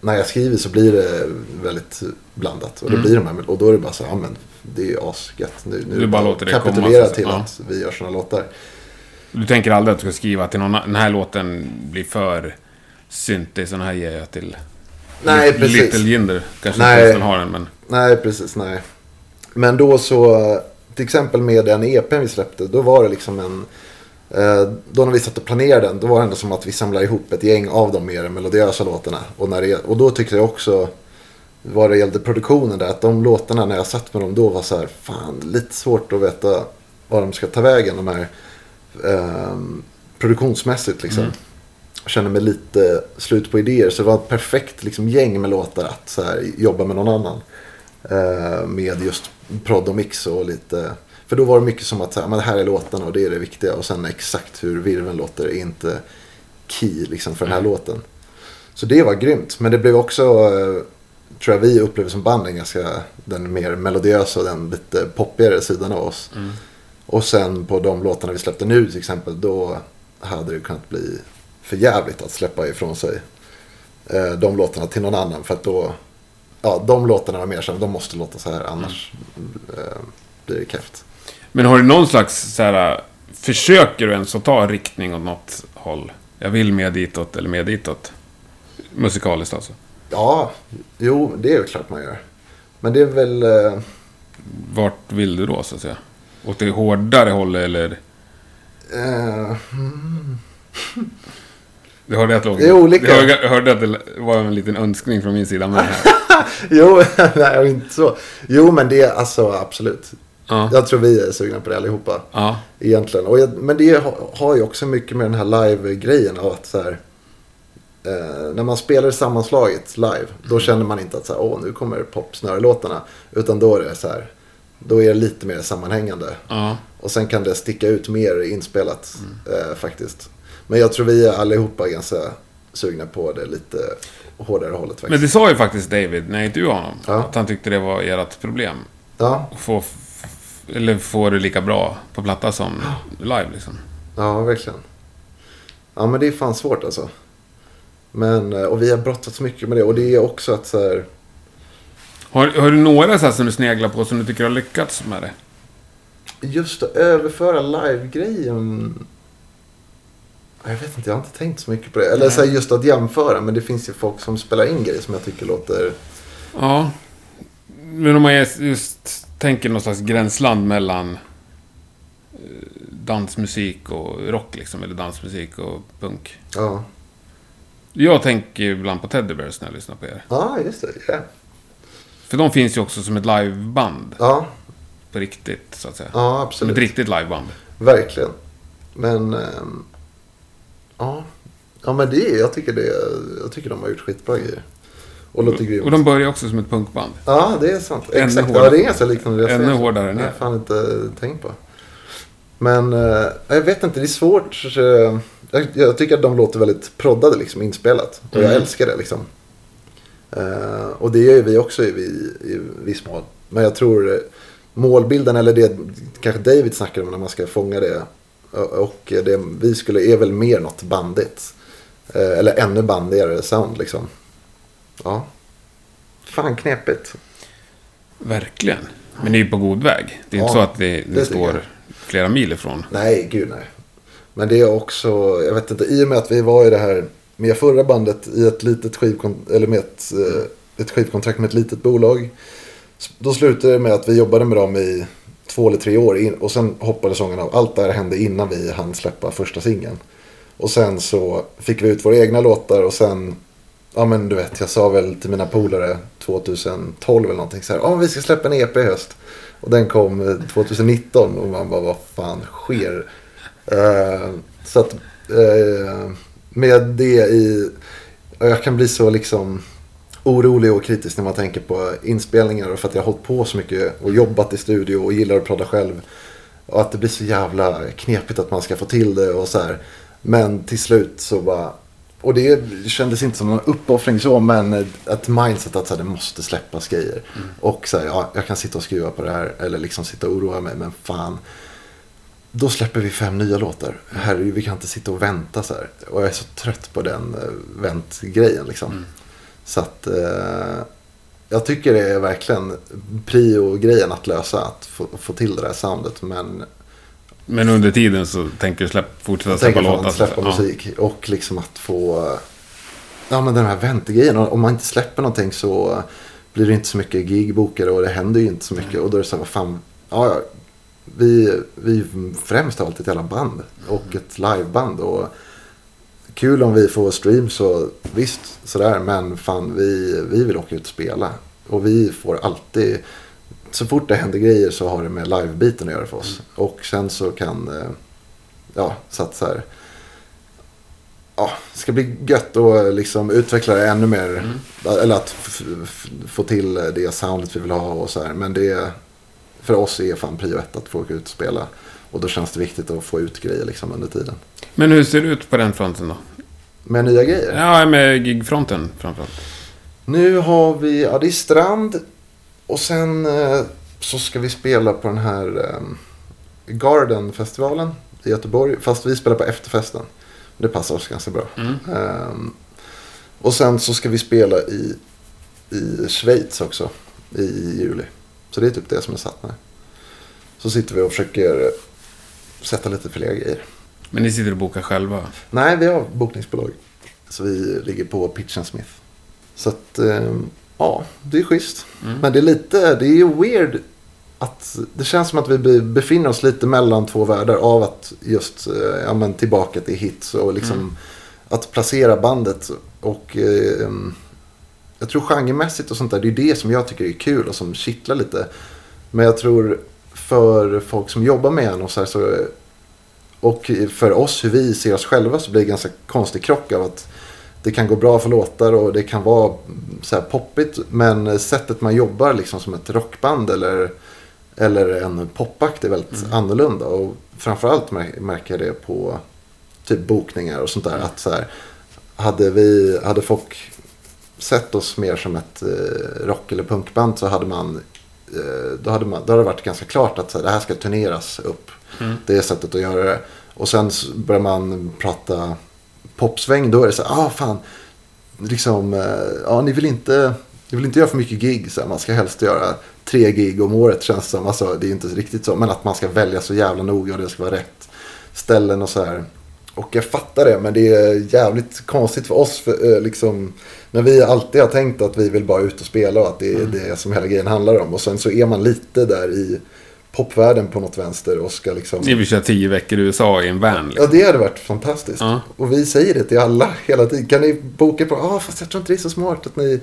A: när jag skriver så blir det väldigt blandat. Och, det blir de här, och då är det bara så här, ja men det är ju asgött. Nu, nu
B: Du bara låter det komma,
A: kapitulera
B: säga.
A: till
B: Ja.
A: att vi gör såna låtar.
B: Du tänker aldrig att du ska skriva till någon Den här låten blir för syntig, så den här ger jag till
A: Nej, precis.
B: Little Jinder. Kanske
A: Nej.
B: inte har den, men...
A: Nej, precis. Nej. Men då så, till exempel med den EPn vi släppte, då var det liksom en... Eh, då när vi satt och planerade den, då var det ändå som att vi samlade ihop ett gäng av de mer melodiösa låtarna. Och, när det, och då tyckte jag också, vad det gällde produktionen där, att de låtarna när jag satt med dem då var så här, fan, lite svårt att veta var de ska ta vägen, de här ehm, produktionsmässigt liksom. Jag kände mig lite slut på idéer. Så det var ett perfekt liksom, gäng med låtar att så här, jobba med någon annan. Eh, med just prod och mix och lite. För då var det mycket som att men det här är låtarna och det är det viktiga. Och sen exakt hur virveln låter är inte key liksom, för den här låten. Så det var grymt. Men det blev också, eh, tror jag vi upplever som band, en ganska, den mer melodiösa och den lite poppigare sidan av oss. Och sen på de låtarna vi släppte nu till exempel, då hade det kunnat bli för jävligt att släppa ifrån sig eh, de låtarna till någon annan. För att då, ja, de låtarna var mer så här, de måste låta så här, annars eh, blir det keft.
B: Men har du någon slags så här... Försöker du ens att ta riktning åt något håll? Jag vill mer ditåt eller mer ditåt. Musikaliskt alltså.
A: Ja, jo, det är ju klart man gör. Men det är väl, eh,
B: Vart vill du då, så att säga? Åt det hårdare hållet eller?
A: eh,
B: Du hörde att det låg...
A: Det är olika.
B: Jag hörde- att det var en liten önskning från min sida med det här.
A: jo, nej, inte så. Jo, men det är alltså absolut.
B: Ja.
A: Jag tror vi är sugna på det allihopa.
B: Ja.
A: Egentligen. Och jag, men det har, ju också mycket med den här live-grejen av att så här, eh, när man spelar sammanslaget live, då känner man inte att så här, åh, nu kommer popsnörelåtarna. Utan då är det så här, då är det lite mer sammanhängande.
B: Ja.
A: Och sen kan det sticka ut mer inspelat eh, faktiskt. Men jag tror vi är allihopa ganska sugna på det lite hårdare hållet faktiskt.
B: Men det sa ju faktiskt David när jag intervjuade honom.
A: Ja.
B: Att han tyckte det var ert problem.
A: Ja,
B: få, eller få det lika bra på platta som live liksom.
A: ja, verkligen. Ja, men det är fan svårt alltså. Men, eh, och vi har brottats mycket med det. Och det är också att så här,
B: Har, har du några så här som du sneglar på som du tycker har lyckats med det?
A: Just att överföra live-grejen. Jag vet inte, jag har inte tänkt så mycket på det. Eller
B: Nej.
A: så just att jämföra. Men det finns ju folk som spelar in grejer som jag tycker låter...
B: Ja. Men om man just- tänker någon slags gränsland mellan eh, dansmusik och rock liksom, eller dansmusik och punk.
A: Ja,
B: Jag tänker ibland på Teddy Bears när jag lyssnar på er.
A: ja just det. Ja,
B: För de finns ju också som ett liveband
A: ja,
B: på riktigt, så att säga.
A: ja
B: Som
A: absolut.
B: ett riktigt liveband.
A: Verkligen. Men... ehm, ja. ja, men det jag tycker det. Jag tycker de har gjort skitbra grejer. Och grymt.
B: Och de börjar också som ett punkband.
A: Ja, det är sant.
B: Ännu
A: Exakt.
B: hårdare.
A: Ja, det är ganska liknande det jag
B: Ännu hårdare
A: Det har jag fan inte tänkt på. Men eh, jag vet inte, det är svårt. eh, Jag, jag tycker att de låter väldigt proddade liksom, inspelat. Och jag
B: Mm.
A: älskar det liksom. Eh, och det gör ju vi också i, i, i viss mån. Men jag tror eh, målbilden, eller det kanske David snackar om när man ska fånga det. Och och det vi skulle, är väl mer något bandigt. Eh, eller ännu bandigare sound liksom. Ja. Fan knepigt.
B: Verkligen. Men det är ju på god väg. Det är ju inte
A: Ja,
B: så att det,
A: det tycker jag.
B: står flera mil ifrån.
A: Nej, gud nej. Men det är också, jag vet inte, i och med att vi var i det här med förra bandet i ett litet skivkontrakt, eller med ett, eh, ett skivkontrakt med ett litet bolag. Då slutade det med att vi jobbade med dem i två eller tre år in, och sen hoppade sången av. Allt det här hände innan vi hann släppa första singeln. Och sen så fick vi ut våra egna låtar och sen, ja men du vet, jag sa väl till mina polare 2012 eller någonting så här, ja vi ska släppa en EP i höst. Och den kom eh, 2019 och man bara, vad fan sker? Uh, så att uh, med det i, och jag kan bli så liksom orolig och kritisk när man tänker på inspelningar och för att jag har hållit på så mycket och jobbat i studio och gillar att prodda själv. Och att det blir så jävla knepigt att man ska få till det och så här. Men till slut så bara... Och det kändes inte som någon uppoffring så, men ett mindset att så här, det måste släppas grejer. Och så här, ja, jag kan sitta och skruva på det här, eller liksom sitta och oroa mig, men fan. Då släpper vi fem nya låtar. Herregud, vi kan inte sitta och vänta så här. Och jag är så trött på den eh, väntgrejen liksom. Så att eh, jag tycker det är verkligen prio-grejen att lösa. Att få, få till det där soundet. Men
B: Men under tiden så tänker du släpp, fortsätta släppa låtar.
A: släppa musik. Och liksom att få... Ja men den här väntgrejen. Och Om man inte släpper någonting så blir det inte så mycket gigbokare. Och det händer ju inte så mycket. Och då är det så här, vad fan. Ja, ja, vi, vi främst har alltid ett jävla band. Och ett liveband. Och kul om vi får streams och visst sådär. Men fan vi, vi vill åka ut och spela. Och vi får alltid. Så fort det händer grejer så har det med livebiten att göra för oss. Och sen så kan. eh, Ja, så att så här. Ja, det ska bli gött att liksom utveckla det ännu mer. Eller att få till det soundet vi vill ha och så här. Men det för oss är fan prio ett att få åka ut och spela. Och då känns det viktigt att få ut grejer liksom under tiden.
B: Men hur ser det ut på den fronten då?
A: Med nya grejer.
B: Ja, med gigfronten framförallt.
A: Nu har vi, ja det är Strand. Och sen eh, så ska vi spela på den här eh, Garden-festivalen i Göteborg. Fast vi spelar på efterfesten. Det passar oss ganska bra.
B: Mm.
A: Ehm, och sen så ska vi spela i, i Schweiz också i juli. Så det är typ det som är satt med. Så sitter vi och försöker eh, sätta lite fler grejer.
B: Men ni sitter och bokar själva?
A: Nej, vi har bokningsbolag. Så vi ligger på Pitch and Smith. Så att, ehm, ja, det är schysst. Men det är lite, det är ju weird att det känns som att vi be- befinner oss lite mellan två världar av att just, eh, ja men tillbaka till hits och liksom att placera bandet och ehm, jag tror genremässigt och sånt där, det är det som jag tycker är kul och som kittlar lite. Men jag tror för folk som jobbar med en och så här så och för oss, hur vi ser oss själva, så blir det en ganska konstig krock av att det kan gå bra för låtar och det kan vara så här poppigt. Men sättet man jobbar liksom som ett rockband eller, eller en popakt är väldigt annorlunda. Och framförallt mär- märker jag det på typ bokningar och sånt där. Att så här, hade, vi, hade folk sett oss mer som ett eh, rock eller punkband så hade man eh, då hade, man, då hade det varit ganska klart att så här, det här ska turneras upp. Det är sättet att göra det. Och sen börjar man prata popsväng. Då är det så här, ah fan. Liksom, eh, ja ni vill inte. Jag vill inte göra för mycket gig. Så här. Man ska helst göra tre gig om året känns det som. Alltså, det är inte riktigt så. Men att man ska välja så jävla noga och det ska vara rätt ställen och så här. Och jag fattar det, men det är jävligt konstigt för oss. För, eh, liksom, när vi alltid har tänkt att vi vill bara ut och spela och att det är det som hela grejen handlar om. Och sen så är man lite där i popvärlden på något vänster och ska liksom...
B: Ni vill köra tio veckor i USA i en van.
A: Ja,
B: Liksom.
A: det hade varit fantastiskt.
B: Ja.
A: Och vi säger det till alla hela tiden. Kan ni boka på? Ja, fast jag tror inte det är så smart att ni...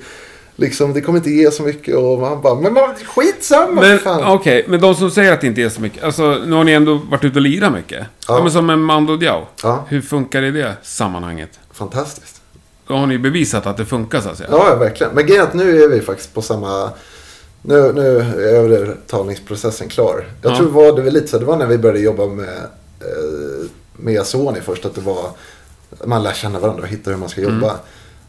A: Liksom, det kommer inte ge så mycket och man bara, men man, skitsamma
B: Men
A: fan.
B: okej, men de som säger att det inte är så mycket. Alltså, nu har ni ändå varit ute och lirat mycket. Ja.
A: Ja.
B: men som en Mando Diao.
A: Ja.
B: Hur funkar det i det sammanhanget?
A: Fantastiskt.
B: Då har ni bevisat att det funkar så att säga.
A: Ja, ja, verkligen. Men grejen är att nu är vi faktiskt på samma... Nu, nu är övertalningsprocessen klar. Jag
B: Ja.
A: tror var det var lite så, det var när vi började jobba med, eh, med Sony först. Att det var, man lär känna varandra och hitta hur man ska jobba.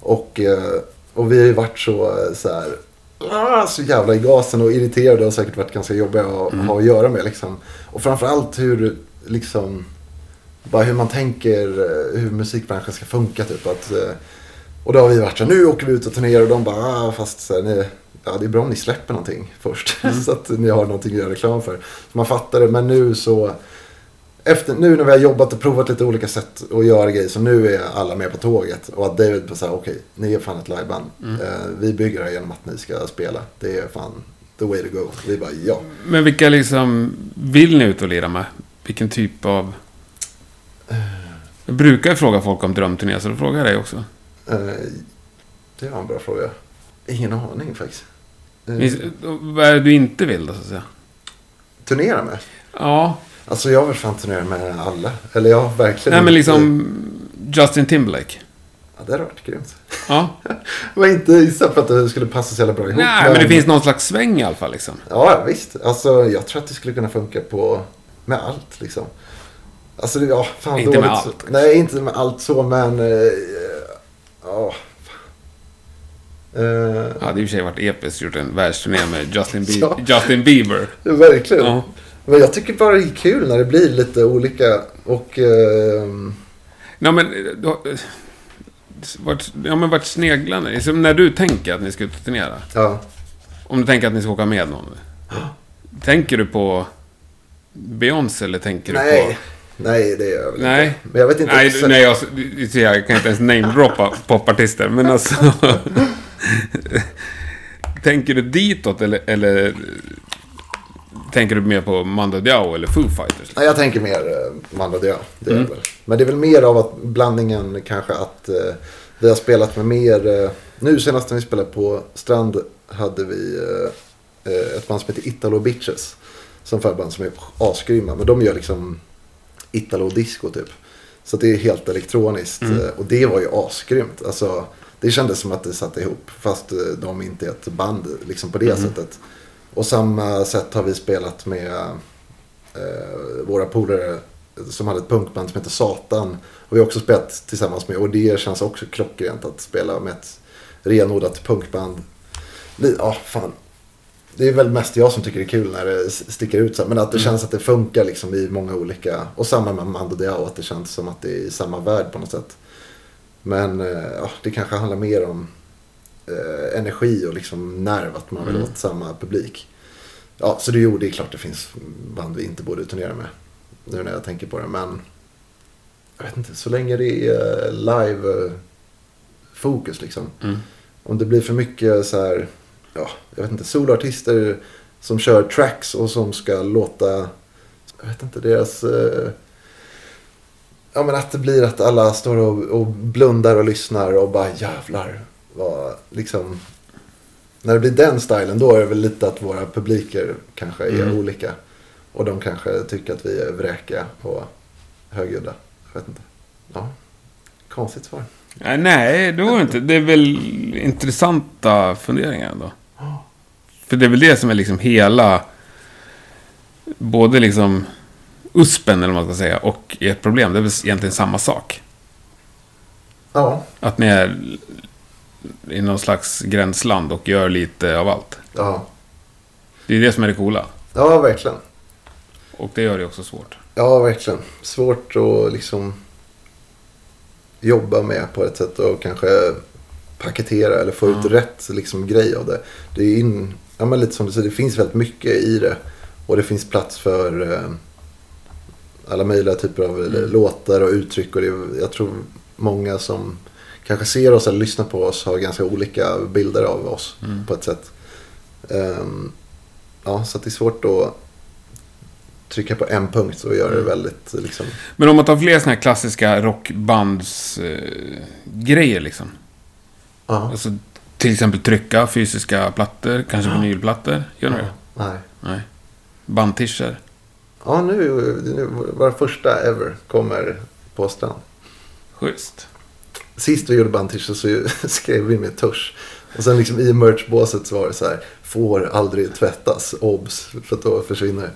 A: Och, eh, och vi har ju varit så, eh, så här, så jävla i gasen och irriterade och säkert varit ganska jobbiga att ha att göra med. Liksom. Och framförallt hur, liksom, bara hur man tänker hur musikbranschen ska funka. Typ. Att, och då har vi varit så här, nu åker vi ut och turnerar och de bara, ah, fast så här, ni, ja, det är bra om ni släpper någonting först. så att ni har någonting att göra reklam för. Så man fattar det, men nu så, efter, nu när vi har jobbat och provat lite olika sätt att göra grejer, så nu är alla med på tåget. Och att David bara säger, okej, ni är fan ett liveband. Eh, vi bygger det genom att ni ska spela. Det är fan the way to go. Vi bara, ja.
B: Men vilka liksom vill ni ut och lira med? Vilken typ av... Jag brukar ju fråga folk om drömturné, så då frågar jag dig också.
A: Eh, det var en bra fråga. Ingen aning faktiskt. Eh,
B: Vad är det du inte vill då, så att säga?
A: turnera med?
B: Ja,
A: Alltså jag vill fan turnera med alla. Eller jag verkligen
B: nej men
A: inte-
B: liksom Justin Timberlake.
A: Ja, det hade varit grymt.
B: Ja.
A: Det var inte gissat på att det skulle passa så jävla bra ihop.
B: Nej, men det finns någon slags sväng i alla fall liksom.
A: Ja, visst. Alltså jag tror att det skulle kunna funka på... Med allt liksom. Alltså ja, fan
B: Inte med
A: dåligt.
B: allt.
A: Nej, inte med allt så, men... eh, Ja, Eh,
B: Ja, det har i och för sig varit episkt gjort en världsturné med Justin, Bie-
A: Ja.
B: Justin Bieber.
A: verkligen.
B: Ja.
A: Men jag tycker bara det är kul när det blir lite olika och... ehm,
B: Nej, men... eh, Då, eh, vart, ja, men vart sneglar ni? Som när du tänker att ni ska ut och turnera.
A: ja.
B: Om du tänker att ni ska åka med någon. Tänker du på Beyoncé eller tänker du på...
A: Nej. Nej, det gör jag väl
B: Nej.
A: inte. Men jag vet inte
B: Nej, nej jag, jag kan inte ens namedroppa popartister, men alltså... tänker du ditåt eller, eller tänker du mer på Mando Diao eller Foo Fighters?
A: Nej, jag tänker mer uh, Mando Diao. Det
B: Mm.
A: Men det är väl mer av att blandningen kanske att eh, vi har spelat med mer... eh, nu senast när vi spelade på Strand hade vi eh, eh, ett band som heter Italo Bitches. Som förband som är asgrymma. Men de gör liksom Italo-disco typ. Så det är helt elektroniskt.
B: Mm.
A: eh, Och det var ju asgrymt. Alltså, det kändes som att det satt ihop. Fast eh, de inte är ett band liksom på det
B: Mm.
A: sättet. Och samma sätt har vi spelat med eh, våra polare som hade ett punkband som heter Satan. Och vi har också spelat tillsammans med, och det känns också klockrent att spela med ett renodlat punkband. Ja, fan. Det är väl mest jag som tycker det är kul när det sticker ut så här. Men att det känns att det funkar liksom i många olika. Och samma med Mando Diao, att det känns som att det är i samma värld på något sätt. Men eh, ja, det kanske handlar mer om eh, energi och liksom nerv, att man vill
B: Mm.
A: åt samma publik. Ja, så det, jo, det är klart det finns band vi inte borde turnera med. Nu när jag tänker på det, men jag vet inte, så länge det är eh, live-fokus liksom.
B: Mm.
A: Om det blir för mycket så här, ja, jag vet inte, soloartister som kör tracks och som ska låta, jag vet inte, deras... Eh, ja men att det blir att alla står och, och blundar och lyssnar och bara jävlar. Vad, liksom, när det blir den stilen då är det väl lite att våra publiker kanske är
B: Mm.
A: olika. Och de kanske tycker att vi är vräkiga och högljudda. Jag vet inte. Ja, konstigt svar.
B: Nej, nej, det var inte. Det är väl intressanta funderingar ändå. För det är väl det som är liksom hela... Både liksom USPen, eller vad man ska säga, och ert problem. Det är väl egentligen samma sak.
A: Ja,
B: Att ni är i någon slags gränsland och gör lite av allt.
A: ja,
B: Det är det som är det coola.
A: ja verkligen.
B: Och det gör det också svårt.
A: Ja, verkligen. Svårt att liksom jobba med på ett sätt och kanske paketera eller få ut rätt liksom, grej av det. Det är in, ja, men lite som du säger, det finns väldigt mycket i det. Och det finns plats för eh, alla möjliga typer av
B: Mm.
A: låtar och uttryck. Och det, jag tror många som kanske ser oss eller lyssnar på oss har ganska olika bilder av oss
B: Mm.
A: på ett sätt. Ehm, ja, så det är svårt att trycka på en punkt och göra det väldigt liksom.
B: Men om man tar fler sådana här klassiska rockbandsgrejer eh, liksom.
A: Ja.
B: Alltså till exempel trycka fysiska plattor, kanske vinylplattor. Gör ni det?
A: Nej.
B: Nej. Bandtischer.
A: Ja, nu, nu vår första ever kommer på strand.
B: Schysst.
A: Sist vi gjorde bandtischer så skrev vi med tusch. Och sen liksom i merchbåset så var det så här. Får aldrig tvättas. Obs. För att då försvinner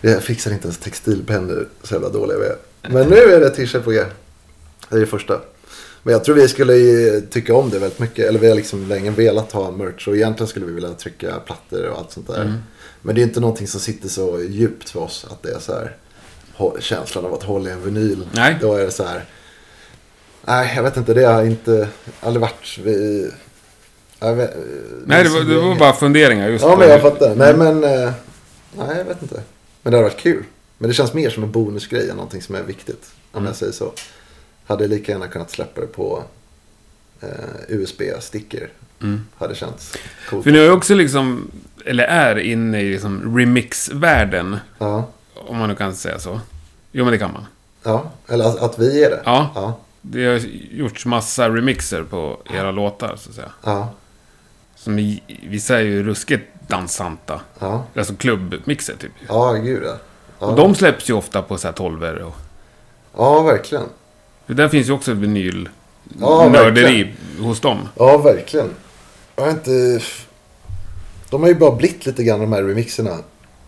A: det. Jag fixar inte ens textilpennor. Så jävla dåliga vi är. Men nu är det t-shirt på G. Det är det första. Men jag tror vi skulle tycka om det väldigt mycket. Eller vi har liksom länge velat ha merch. Och egentligen skulle vi vilja trycka plattor och allt sånt där. Men det är inte någonting som sitter så djupt för oss. Att det är så här. Känslan av att hålla i en vinyl.
B: Nej.
A: Då är det så här. Nej, jag vet inte. Det har inte aldrig varit. Vi, vet,
B: Nej, det var, det var bara funderingar just
A: Ja, men jag fattar. Nej, men... eh, Nej, jag vet inte. Men det har varit kul. Men det känns mer som en bonusgrej än någonting som är viktigt. Om
B: Mm.
A: jag säger så. Hade lika gärna kunnat släppa det på eh, USB-stickor.
B: Mm.
A: Hade känts coolt.
B: För ni är ju också liksom, eller är inne i liksom remix-världen.
A: Ja.
B: Om man nu kan säga så. Jo, men det kan man.
A: ja, eller att, att vi är det.
B: Ja.
A: Ja.
B: Det har gjorts massa remixer på era låtar, så att säga.
A: Ja.
B: Som i, vissa är ju ruskigt dansanta.
A: Ja,
B: Alltså klubbmixer, typ.
A: ja gud ja. Ja,
B: Och de släpps ju ofta på så här 12 och...
A: ja verkligen.
B: För där finns ju också vinyl...
A: Ja,
B: nörderi hos dem.
A: Ja, verkligen. Jag har inte... De har ju bara blivit lite grann de här remixerna.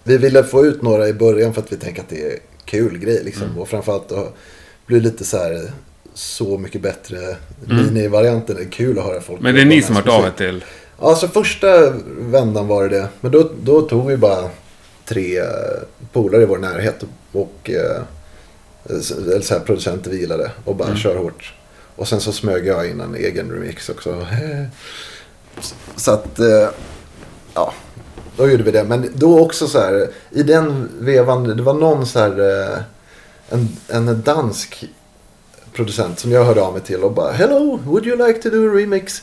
A: Vi ville få ut några i början för att vi tänker att det är kul grej liksom.
B: Mm.
A: Och framförallt att bli lite så här så mycket bättre mini-varianten. Det är kul att höra folk.
B: Mm. Men det är ni som
A: om
B: har hört av er till...
A: Ja, så första vändan var det det. Men då, då tog vi bara tre eh, polare i vår närhet och eh, s- eller så här, producenter vi gillade och bara kör hårt. Och sen så smög jag in en egen remix också. Så att, eh, ja, då gjorde vi det. Men då också så här, i den vevan, det var någon så här, eh, en, en dansk producent som jag hörde av mig till och bara Hello, would you like to do a remix?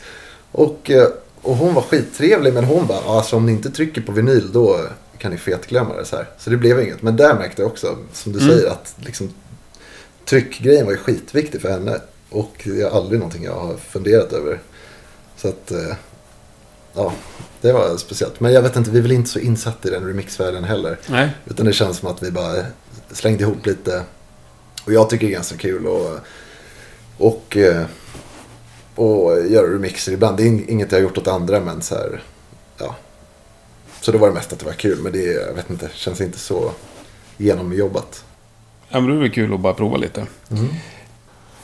A: Och, eh, och hon var skittrevlig men hon bara, alltså om ni inte trycker på vinyl då kan ni fetglömma det så här. Så det blev inget. Men där märkte jag också, som du säger, att liksom, tryckgrejen var ju skitviktig för henne. Och det är aldrig någonting jag har funderat över. Så att, eh, ja, det var speciellt. Men jag vet inte, vi är väl inte så insatta i den remixvärlden heller.
B: Nej.
A: Utan det känns som att vi bara slängde ihop lite. Och jag tycker det är ganska kul och, och, eh, och göra remixer ibland. Det är ing- inget jag har gjort åt andra men så här, ja. Så det var det mest att det var kul. Men det jag vet inte, känns inte så genomjobbat.
B: Ja, men det är väl kul att bara prova lite.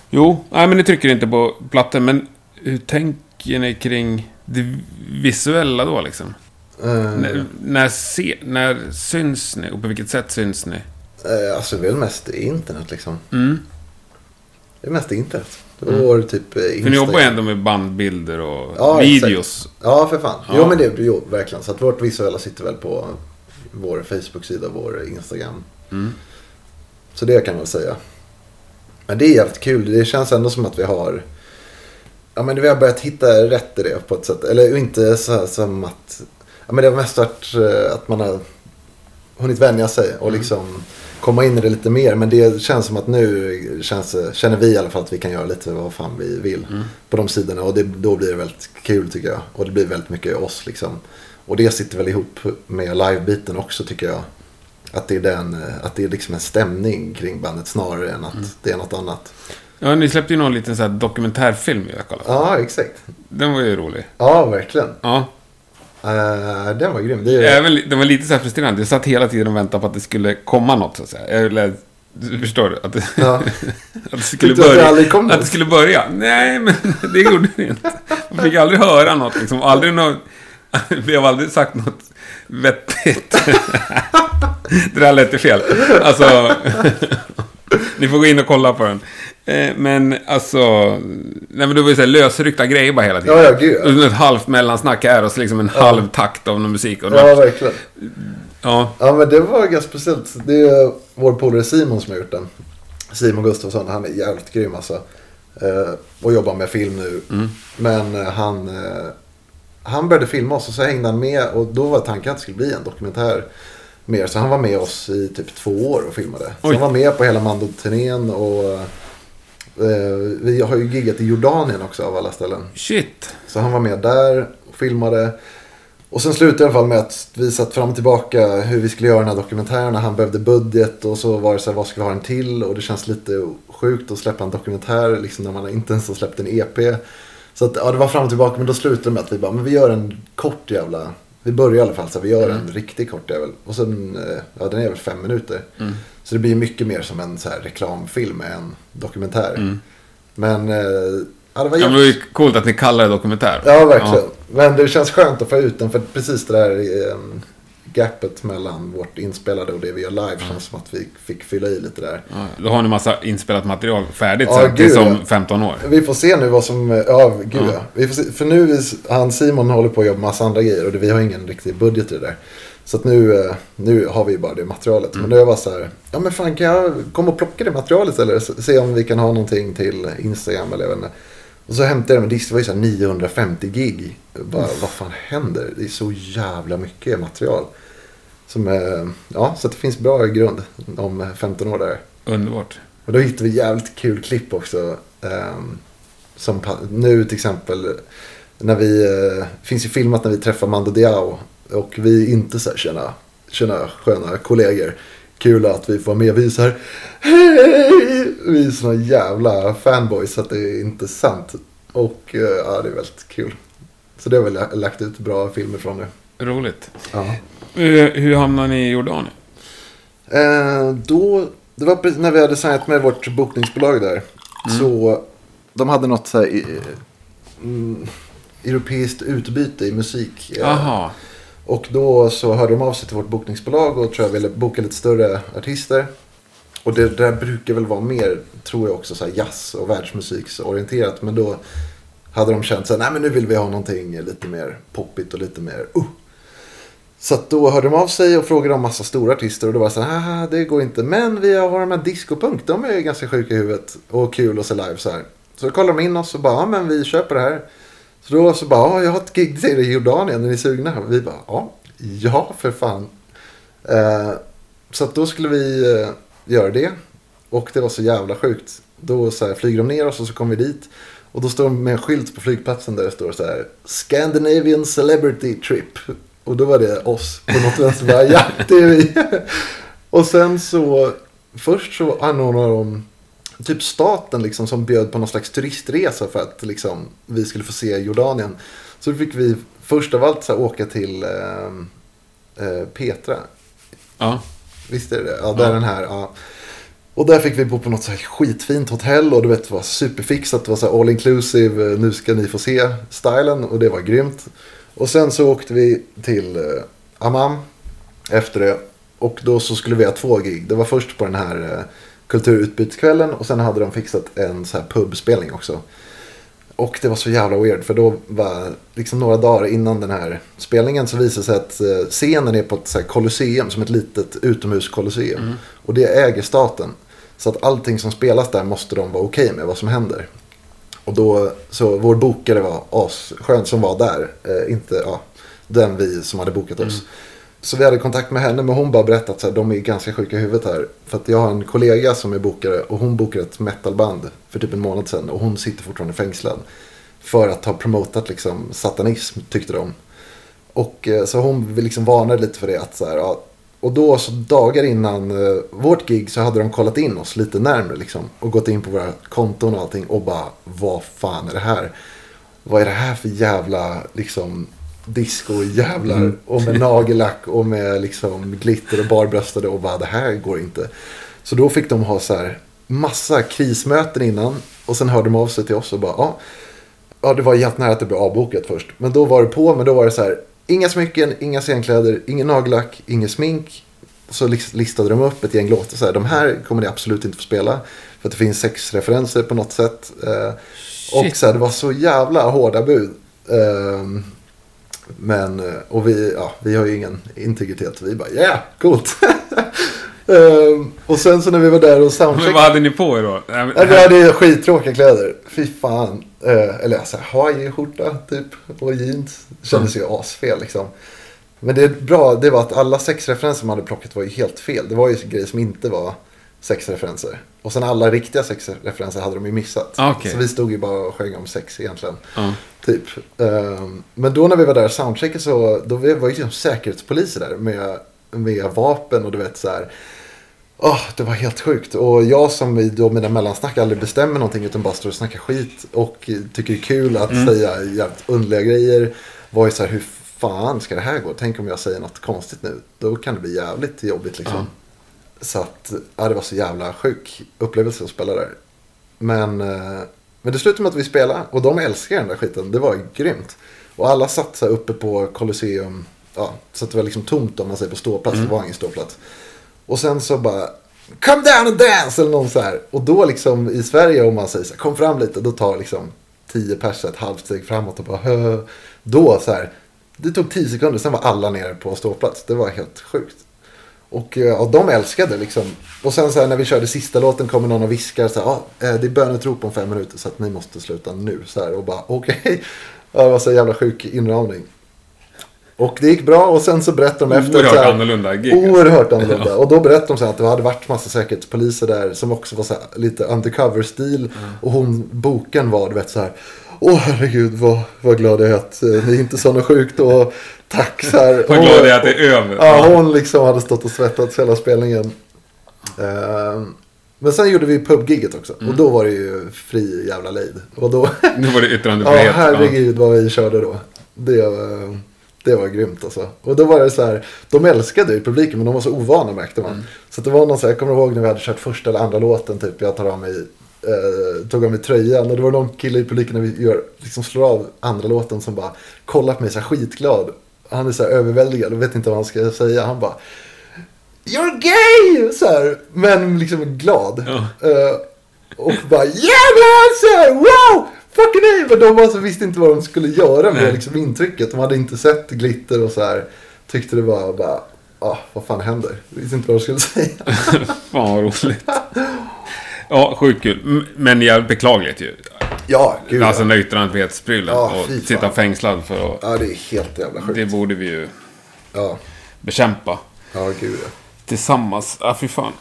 B: Jo, nej men ni trycker inte på plattor, men hur tänker ni kring det visuella då liksom?
A: Eh,
B: När, när, se, när syns ni och på vilket sätt syns ni?
A: eh, alltså det är väl mest internet liksom.
B: Mm.
A: Det är mest internet. Det var typ eh,
B: För ni jobbar ju ändå med bandbilder och
A: Ja,
B: videos.
A: Ja, för fan.
B: Ja.
A: Jo, men det jo, verkligen. Så att vårt visuella sitter väl på vår Facebook-sida och vår Instagram.
B: Mm.
A: Så det kan man väl säga. Men det är jävligt kul. Det känns ändå som att vi har... Ja, men vi har börjat hitta rätt i det på ett sätt. Eller inte så här som att... Ja, men det har mest varit eh, att man har hunnit vänja sig och liksom komma in i det lite mer. Men det känns som att nu känns, känner vi i alla fall att vi kan göra lite vad fan vi vill på de sidorna. Och det, då blir det väldigt kul tycker jag. Och det blir väldigt mycket oss liksom. Och det sitter väl ihop med livebiten också tycker jag. Att det är, den, eh, att det är liksom en stämning kring bandet snarare än att det är något annat.
B: Ja, ni släppte ju någon liten så dokumentärfilm jag kollade.
A: Ja, exakt.
B: Den var ju rolig.
A: Ja, verkligen.
B: Ja.
A: Uh, den var grym. Det
B: Även, den var lite så här frustrerande. Jag satt hela tiden och väntade på att det skulle komma något så att säga. Ville- du förstår att det,
A: ja.
B: att det skulle
A: Tyckte du att det
B: börja. att det skulle börja. Nej, men det gjorde det inte. Man fick aldrig höra något liksom. Aldrig något... Vi har aldrig sagt något vettigt. det där lät ju fel. Alltså... Ni får gå in och kolla på den. Eh, Men alltså, nej men det var ju så här lösryckta grejer bara hela tiden.
A: Ja, ja, gud, ja.
B: Ett halvt mellansnack här och så liksom en halv takt av någon musik. Och
A: Ja,
B: ja.
A: verkligen.
B: ja.
A: Ja, men det var ganska speciellt. Det är vår polare Simon som har gjort den. Simon Gustafsson, han är jävligt grym alltså. Eh, och jobbar med film nu. Men eh, han, han började filma oss och så hängde han med. Och då var tanken att det skulle bli en dokumentär mer. Så han var med oss i typ två år och filmade. Så han var med på hela Mando-turnén. Och eh, vi har ju giggat i Jordanien också av alla ställen.
B: Shit.
A: Så han var med där och filmade. Och sen slutade i alla fall med att vi satt fram och tillbaka hur vi skulle göra den här dokumentären. Han behövde budget och så var det så här, vad ska vi ha den till? Och det känns lite sjukt att släppa en dokumentär liksom när man inte ens har släppt en EP. Så att, ja, det var fram och tillbaka men då slutade det med att vi bara, men vi gör en kort jävla... Vi börjar i alla fall så vi gör en riktigt kort jävel. Och sen, eh, ja den är väl fem minuter. Så det blir mycket mer som en så här reklamfilm än en dokumentär. Men, eh, ja det var
B: Ja, det var ju coolt att ni kallar det dokumentär.
A: Ja, verkligen. Men det känns skönt att få ut den för precis det där eh, gapet mellan vårt inspelade och det vi gör live känns som att vi fick fylla i lite där.
B: Ja, då har ni massa inspelat material färdigt
A: Ja,
B: sen,
A: gud,
B: som
A: ja.
B: 15 år.
A: Vi får se nu vad som, ja gud
B: Ja.
A: ja. Vi får se, för nu, är- han Simon håller på att jobba massa andra grejer och vi har ingen riktig budget i det där. Så att nu, eh, nu har vi bara det materialet. Men då jag var så här, ja men fan kan jag komma och plocka det materialet eller se se om vi kan ha någonting till Instagram eller jag vet inte. Och så hämtade jag med disk, det var ju så här 950 gig. Bara, vad fan händer? Det är så jävla mycket material. Som, eh, ja, så det finns bra grund om 15 år där.
B: Underbart.
A: Och då hittade vi jävligt kul klipp också. ehm, som nu till exempel. När vi, eh, finns ju filmat när vi träffar Mando Diao. Och vi är inte så här tjena, tjena sköna kollegor. Kul att vi får vara med. Vi är så här. Hej! Vi är såna jävla fanboys så att det är inte sant. Och eh, ja, det är väldigt kul. Så det har vi lagt ut bra filmer från nu.
B: Roligt.
A: Ja.
B: Hur, hur hamnade ni i Jordanien?
A: Eh, då, det var när vi hade signat med vårt bokningsbolag där. Så de hade något så här, i- mm, europeiskt utbyte i musik. eh,
B: Jaha.
A: Och då så hörde de av sig till vårt bokningsbolag och tror jag ville boka lite större artister. Och det där brukar väl vara mer, tror jag också, så här jazz och världsmusiksorienterat. Men då hade de känt så här, nej men nu vill vi ha någonting lite mer poppigt och lite mer uh. Så att då hörde de av sig och frågade om massa stora artister och då var det så här, haha det går inte. Men vi har de här discopunk, de är ju ganska sjuka i huvudet och kul att se live så här. Så då kollade de in oss och bara, ja men vi köper det här. Så då så bara, ja jag har ett gig till i Jordanien, är ni sugna? Och vi bara, ja, ja för fan. Eh, så att då skulle vi eh, göra det. Och det var så jävla sjukt. Då så här, flyger de ner oss och så kommer vi dit. Och då står de med en skylt på flygplatsen där det står så här Scandinavian Celebrity Trip. Och då var det oss på något vänster. Bara, ja, det är vi. Och sen så, först så anordnar de typ staten liksom som bjöd på någon slags turistresa för att liksom, vi skulle få se Jordanien. Så fick vi först av allt så här, åka till eh, eh, Petra.
B: Ja.
A: Visst är det? Ja, där
B: Ja.
A: den här. Ja. Och där fick vi bo på något så här skitfint hotell och du vet det var superfixat. Det var så här all inclusive. eh, Nu ska ni få se stylen och det var grymt. Och sen så åkte vi till eh, Amman efter det. Och då så skulle vi ha två gig. Det var först på den här eh, kulturutbyteskvällen och sen hade de fixat en så här pubspelning också. Och det var så jävla weird för då var liksom några dagar innan den här spelningen så visade sig att eh, scenen är på ett så här kolosseum som ett litet utomhuskolosseum. Och det äger staten. Så att allting som spelas där måste de vara okej med vad som händer. Och då, så vår bokare var asskön som var där. Eh, inte, ja, den vi som hade bokat oss. Så vi hade kontakt med henne men hon bara berättat att de är ganska sjuka i huvudet här. För att jag har en kollega som är bokare och hon bokade ett metalband för typ en månad sedan. Och hon sitter fortfarande fängslad. För att ha promotat liksom satanism tyckte de. Och eh, så hon liksom varnade lite för det. Att så här, ja, och då så dagar innan eh, vårt gig så hade de kollat in oss lite närmre liksom. Och gått in på våra konton och allting. Och bara, vad fan är det här? Vad är det här för jävla liksom disco jävlar. Och med nagellack och med liksom glitter och barbröstade. Och bara, det här går inte. Så då fick de ha så här massa krismöten innan. Och sen hörde de av sig till oss och bara, ja. Ja, det var helt nära att det blev avbokat först. Men då var det på, men då var det så här. Inga smycken, inga scenkläder, ingen nagellack, inget smink. så lis- listade de upp ett gäng låtar. Så här, de här kommer ni absolut inte få spela. För att det finns sexreferenser på något sätt. Eh, och
B: Shit.
A: så här, det var så jävla hårda bud. Ehm, men, eh, och vi, ja, vi har ju ingen integritet. Vi bara, yeah, coolt. Ehm, och sen så när vi var där och
B: Men
A: soundcheckade.
B: vad hade ni på er då? Nej, men-
A: Ja, vi hade skittråkiga kläder. Fy fan. Eh, eller alltså, hawaiiskjorta typ. Och jeans. Kändes ju asfel liksom. Men det bra, det var att alla sexreferenser man hade plockat var ju helt fel. Det var ju grejer som inte var sexreferenser. Och sen alla riktiga sexreferenser hade de ju missat.
B: Ah, okej.
A: Så vi stod ju bara och sjöng om sex egentligen.
B: Ja.
A: Typ. Ehm, men då när vi var där och soundcheckade så då var ju liksom säkerhetspoliser där med, med vapen och du vet så här. Åh, det var helt sjukt. Och jag som i då mina mellansnack aldrig bestämmer någonting utan bara står och snackar skit och tycker det är kul att säga jävligt underliga grejer. Var ju så här, hur fan ska det här gå? Tänk om jag säger något konstigt nu. Då kan det bli jävligt jobbigt liksom. Så att, ja det var så jävla sjuk upplevelse att spela där. Men, eh, men det slutade med att vi spelade och de älskar den där skiten. Det var grymt. Och alla satt så här uppe på Colosseum. Ja, så att det var liksom tomt om man säger på ståplats. Det var ingen ståplats. Och sen så bara Come down and dance! Eller någon så här. Och då liksom i Sverige om man säger så här, kom fram lite. Då tar liksom 10 pers ett halvt steg framåt och bara hö. Då så här. Det tog 10 sekunder, sen var alla nere på ståplats. Det var helt sjukt. Och eh, ja, de älskade liksom. Och sen så här, när vi körde sista låten kommer någon och viskar så här, ah, eh, det är bönetrop om fem minuter så att ni måste sluta nu. Så här, och bara okej. Ja, det var så jävla sjuk inramning. Och det gick bra och sen så berättade de efter.
B: Oerhört
A: här,
B: annorlunda gig. alltså.
A: Oerhört annorlunda. Och då berättade de så att det hade varit massa säkerhetspoliser där som också var så här, lite undercover-stil.
B: Mm.
A: Och hon, boken var, du vet så här. Åh herregud vad, vad glad jag är att eh, ni inte sa något sjukt och tack så här.
B: Vad glad jag är att det är över.
A: Ja, hon liksom hade stått och svettats hela spelningen. Ehm, men sen gjorde vi pubgigget också.
B: Mm.
A: Och då var det ju fri jävla lejd. Och då,
B: Nu var det
A: ja
B: yttrandefrihet.
A: herregud vad vi körde då. Det var, det var grymt alltså. Och då var det så här, de älskade ju publiken men de var så ovana märkte man. Så att det var någon så här, jag kommer ihåg när vi hade kört första eller andra låten typ. Jag tar av mig, eh, tog av mig tröjan och det var någon kille i publiken när vi gör, liksom slår av andra låten som bara kollar på mig så här skitglad. Han är så här överväldigad och vet inte vad han ska säga. Han bara You're gay! Så här, men liksom glad.
B: Ja.
A: Eh, och bara yeah man! Så här, wow! Fucking hey! Men de var så visste inte vad de skulle göra med
B: Nej.
A: liksom, intrycket. De hade inte sett glitter och så här. Tyckte det var bara, ah, vad fan händer? Visste inte vad de skulle säga.
B: Fan vad roligt. Ja, sjukt kul. Men jävligt beklagligt ju.
A: Ja, gud.
B: Alltså den där yttrandefrihetsprylen.
A: Ja,
B: och sitta fängslad för att...
A: ja, det är helt jävla sjukt.
B: Det borde vi ju
A: Ja,
B: bekämpa.
A: ja gud ja.
B: Tillsammans. Ja, fy fan.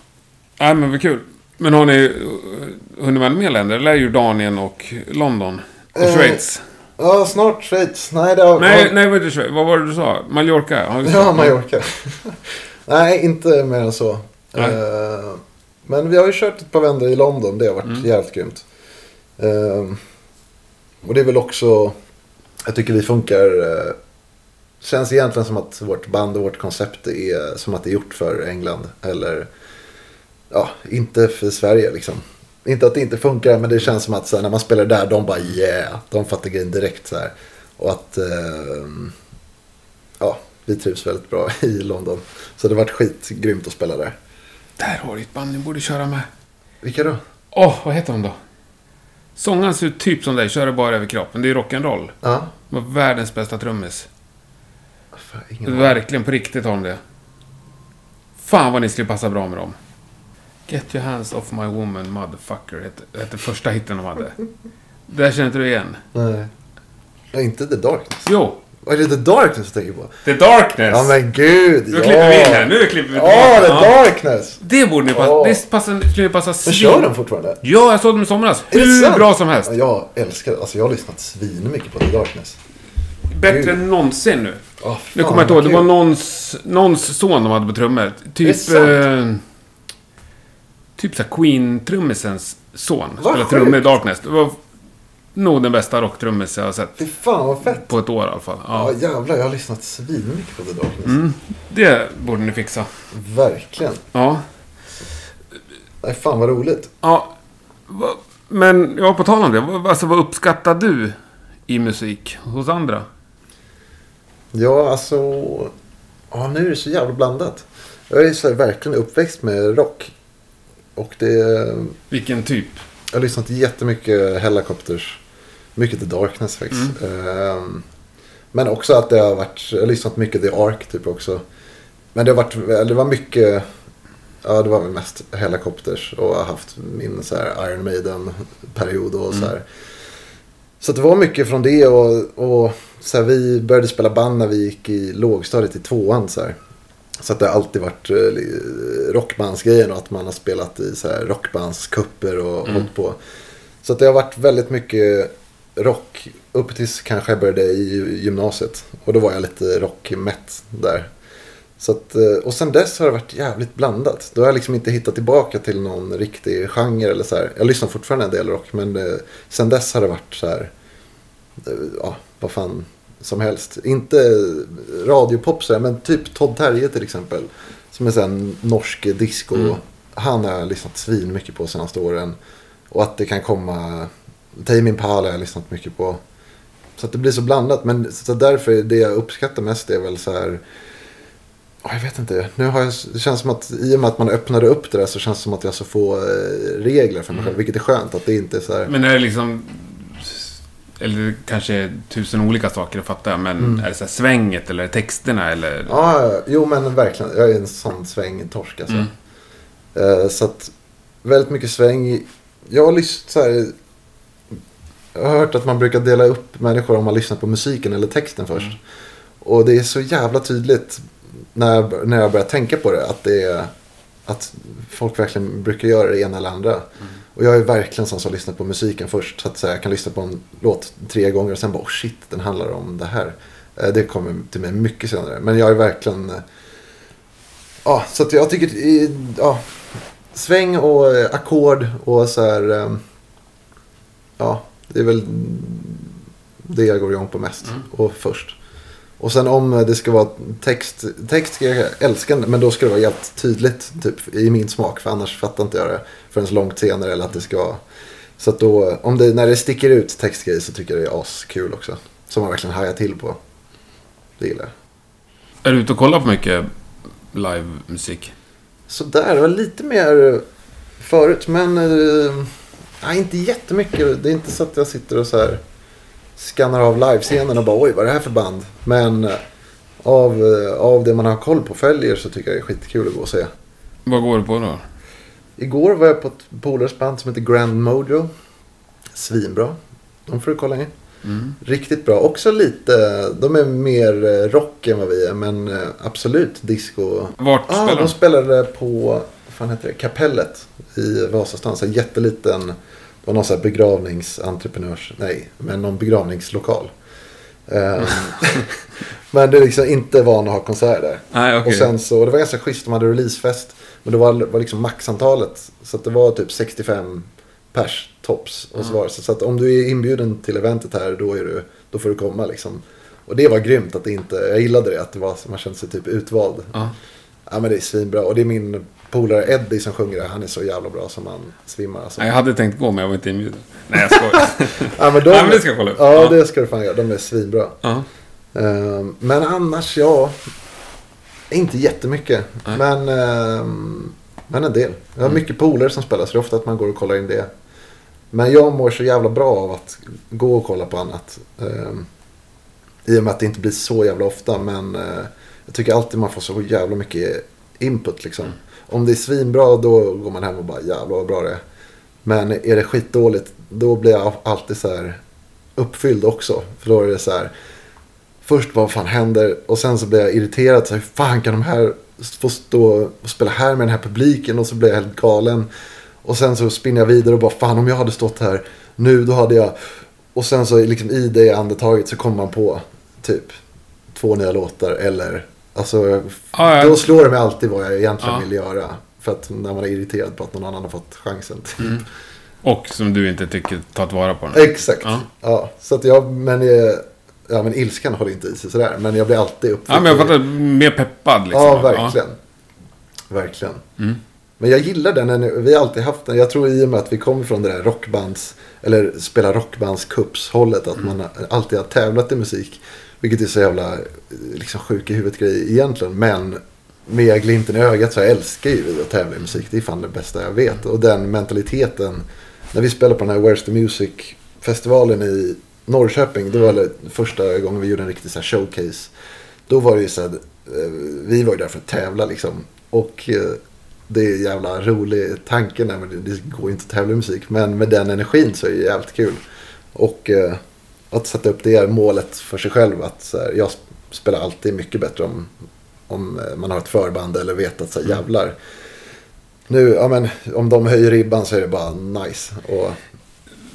B: Nej, men vad kul. Men har ni uh, hunnit med mer länder? Eller Jordanien och London? Och
A: Eh,
B: Schweiz?
A: Ja, snart Schweiz. Nej, det har...
B: Nej, nej, vad, Schweiz? vad var det du sa? Mallorca? Ja.
A: Ja, Mallorca. Nej, inte mer än så. Eh, men vi har ju kört ett par vändor i London. Det har varit
B: Mm.
A: jävligt grymt. Eh, och det är väl också... Jag tycker vi funkar... Uh, känns egentligen som att vårt band och vårt koncept är som att det är gjort för England. Eller... Ja, inte för Sverige liksom. Inte att det inte funkar, men det känns som att här, när man spelar där, de bara yeah. De fattar grejen direkt så här. Och att... eh, ja, vi trivs väldigt bra i London. Så det har varit skitgrymt att spela där.
B: Där har du ett band ni borde köra med.
A: Vilka då?
B: Åh, vad heter de då? Sångaren ser ut typ som dig, kör det bara över kroppen. Det är rock'n'roll.
A: Ja.
B: De var världens bästa trummis. Verkligen, på riktigt har de det. Fan vad ni skulle passa bra med dem. Get your hands off my woman, motherfucker. Hette, hette första hitten de hade. Där känner inte du igen?
A: Nej. Inte The Darkness.
B: Jo,
A: Vad är det The Darkness du tänker på?
B: The Darkness.
A: Ja men gud,
B: Nu
A: ja.
B: klipper vi in här. Nu klipper vi
A: Ja, The. Darkness.
B: Det borde ni passa.
A: Ja.
B: Det passar, skulle ju passa
A: Men
B: svin-
A: kör den fortfarande?
B: Ja, jag såg dem i somras.
A: Är det
B: Hur bra som helst.
A: Ja, jag älskar det. Alltså jag har lyssnat svinmycket på The Darkness.
B: Bättre
A: Gud.
B: än någonsin nu.
A: Oh,
B: Nu kommer jag inte ihåg. Det var någons, någons son de hade på trummor. Typ...
A: sant?
B: Eh, typ såhär Queen-trummisens son.
A: Vad sjukt.
B: trummor i Darkness. Det var nog den bästa rocktrummis jag har sett.
A: Fy fan vad fett.
B: På ett år i alla fall.
A: Ja
B: Ja.
A: jävlar, jag har lyssnat svinmycket på The Darkness.
B: Mm. Det borde ni fixa.
A: Verkligen.
B: Ja.
A: Nej, fan vad roligt.
B: ja. Men, ja, på tal om det. vad- Alltså, vad uppskattar du i musik hos andra?
A: Ja, alltså. Ja, nu är det så jävla blandat. Jag är så verkligen uppväxt med rock. Och det...
B: Vilken typ?
A: Jag har lyssnat jättemycket Hellacopters. Mycket The Darkness faktiskt. Ehm, men också att det har varit, jag har lyssnat mycket The Ark typ också. Men det har varit, det var mycket, ja det var väl mest Hellacopters. Och jag har haft min så här Iron Maiden-period och så här. Så det var mycket från det och, och så här, vi började spela band när vi gick i lågstadiet i tvåan så här. Så att det har alltid varit eh, rockbandsgrejen och att man har spelat i så här rockbandskupper och hållit på. Så att det har varit väldigt mycket rock upp tills kanske jag började i gymnasiet. Och då var jag lite rockmätt där. Så att, eh, och sen dess har det varit jävligt blandat. Då har jag liksom inte hittat tillbaka till någon riktig genre eller så här. Jag lyssnar fortfarande en del rock men eh, sen dess har det varit så här. Ja, vad fan som helst. Inte radiopop men typ Todd Terje till exempel. Som är en norsk disco. Han har jag lyssnat svin mycket på senaste åren. Och att det kan komma... Tame Impala har jag lyssnat mycket på. Så att det blir så blandat. Men så därför är det jag uppskattar mest är väl så här... ja, Jag vet inte. Nu har jag, det känns som att i och med att man öppnade upp det där så känns det som att jag har så få eh, regler för mig själv. Vilket är skönt att det inte är så här...
B: Men är det liksom... Eller kanske tusen olika saker, det fattar jag. Men är det så här svänget eller texterna eller?
A: Ja, jo men verkligen. Jag är en sån svängtorsk alltså. Eh, så att väldigt mycket sväng. Jag har lyssnat så här. Jag har hört att man brukar dela upp människor om man lyssnar på musiken eller texten först. Och det är så jävla tydligt när jag, när jag börjar tänka på det. Att det är att folk verkligen brukar göra det ena eller andra. Och jag är verkligen sån som lyssnar på musiken först. Så att säga, jag kan lyssna på en låt tre gånger och sen bara oh shit, den handlar om det här. Eh, Det kommer till mig mycket senare. Men jag är verkligen... eh, Ja, så att jag tycker... Ja, sväng och eh, ackord och så här... Ja, det är väl det jag går igång på mest. Och först. Och sen om det ska vara text. Text ska jag älska men då ska det vara helt tydligt typ, i min smak. För annars fattar inte jag det förrän långt senare. Eller att det ska. Så då, om det, när det sticker ut textgrejer så tycker jag det är askul också. Som man verkligen hajar till på. Det gillar jag.
B: Är du ute och kollar på mycket livemusik?
A: Sådär, det var lite mer förut. Men eh, nej, inte jättemycket. Det är inte så att jag sitter och så här skannar av livescenen och bara oj vad är det här för band. Men eh, av, eh, av det man har koll på följer så tycker jag det är skitkul att gå och se.
B: Vad går du på då?
A: Igår var jag på ett polares band som heter Grand Mojo. Svinbra. De får du kolla in. Riktigt bra. Också lite, de är mer eh, rock än vad vi är. Men absolut disco.
B: Vart
A: Ah,
B: spelar
A: de
B: de?
A: spelade på vad fan heter det? Kapellet i Vasastan. Så här jätteliten. Det var någon sån här begravningsentreprenörs... Nej, men någon begravningslokal. Ehm, men det är liksom inte van att ha konserter där.
B: Nej, okej.
A: Och sen så, det var ganska schysst, de hade releasefest. Men det var, var liksom maxantalet. Så att det var typ 65 pers tops. Och så, var det, så, så att om du är inbjuden till eventet här, då, är du, då får du komma liksom. Och det var grymt att det inte, jag gillade det, att det var, man kände sig typ utvald.
B: Ja.
A: Ja men det är svinbra. Och det är min polare Eddie som sjunger det. Han är så jävla bra som man svimmar alltså.
B: Jag hade tänkt gå men jag var inte inbjuden. Nej, jag skojar.
A: Ja, men, de,
B: Nej, men det ska jag kolla upp.
A: Ja,
B: Ja.
A: det ska du fan göra. De är svinbra.
B: ja.
A: Ehm, men annars, ja. Inte jättemycket.
B: Nej.
A: Men, ehm, men en del. Jag har mycket polare som spelar så det är ofta att man går och kollar in det. Men jag mår så jävla bra av att gå och kolla på annat. Ehm, I och med att det inte blir så jävla ofta. Men eh, jag tycker alltid man får så jävla mycket input liksom. Om det är svinbra då går man hem och bara jävlar vad bra det är. Men är det skitdåligt då blir jag alltid så här uppfylld också. För då är det så här. Först vad fan händer? Och sen så blir jag irriterad. Så här, hur fan kan de här få stå och spela här med den här publiken? Och så blir jag helt galen. Och sen så spinner jag vidare och bara fan om jag hade stått här nu då hade jag. Och sen så liksom i det andetaget så kommer man på typ två nya låtar. Eller alltså
B: Ja, ja.
A: då slår det mig alltid vad jag egentligen
B: Ja.
A: vill göra. För att när man är irriterad på att någon annan har fått chansen. Typ.
B: Och som du inte tycker tar tillvara på den.
A: Exakt.
B: Ja.
A: Ja. så att jag, men, eh, ja, men ilskan håller inte i sig sådär. Men jag blir alltid uppfylld.
B: Ja, men jag fattar. Mer peppad liksom.
A: Ja, verkligen. Verkligen.
B: Mm.
A: Men jag gillar den. Vi har alltid haft den. Jag tror i och med att vi kommer från det där rockbands, eller spela rockbandscups-hållet. Att man alltid har tävlat i musik. Vilket är så jävla liksom, sjuk i huvudet grej egentligen. Men med glimten i ögat så jag älskar ju vi att tävla i musik. Det är fan det bästa jag vet. Och den mentaliteten. När vi spelade på den här Where's the Music-festivalen i Norrköping. Det var det första gången vi gjorde en riktig så här showcase. Då var det ju så här, eh, vi var ju där för att tävla liksom. Och eh, det är en jävla rolig tanke. Nej, men det, går ju inte att tävla i musik. Men med den energin så är det jävligt kul. Och eh, att sätta upp det målet för sig själv. Att här, jag sp- spelar alltid mycket bättre om, om eh, man har ett förband eller vet att så här, jävlar. Nu, ja men om de höjer ribban så är det bara nice. Och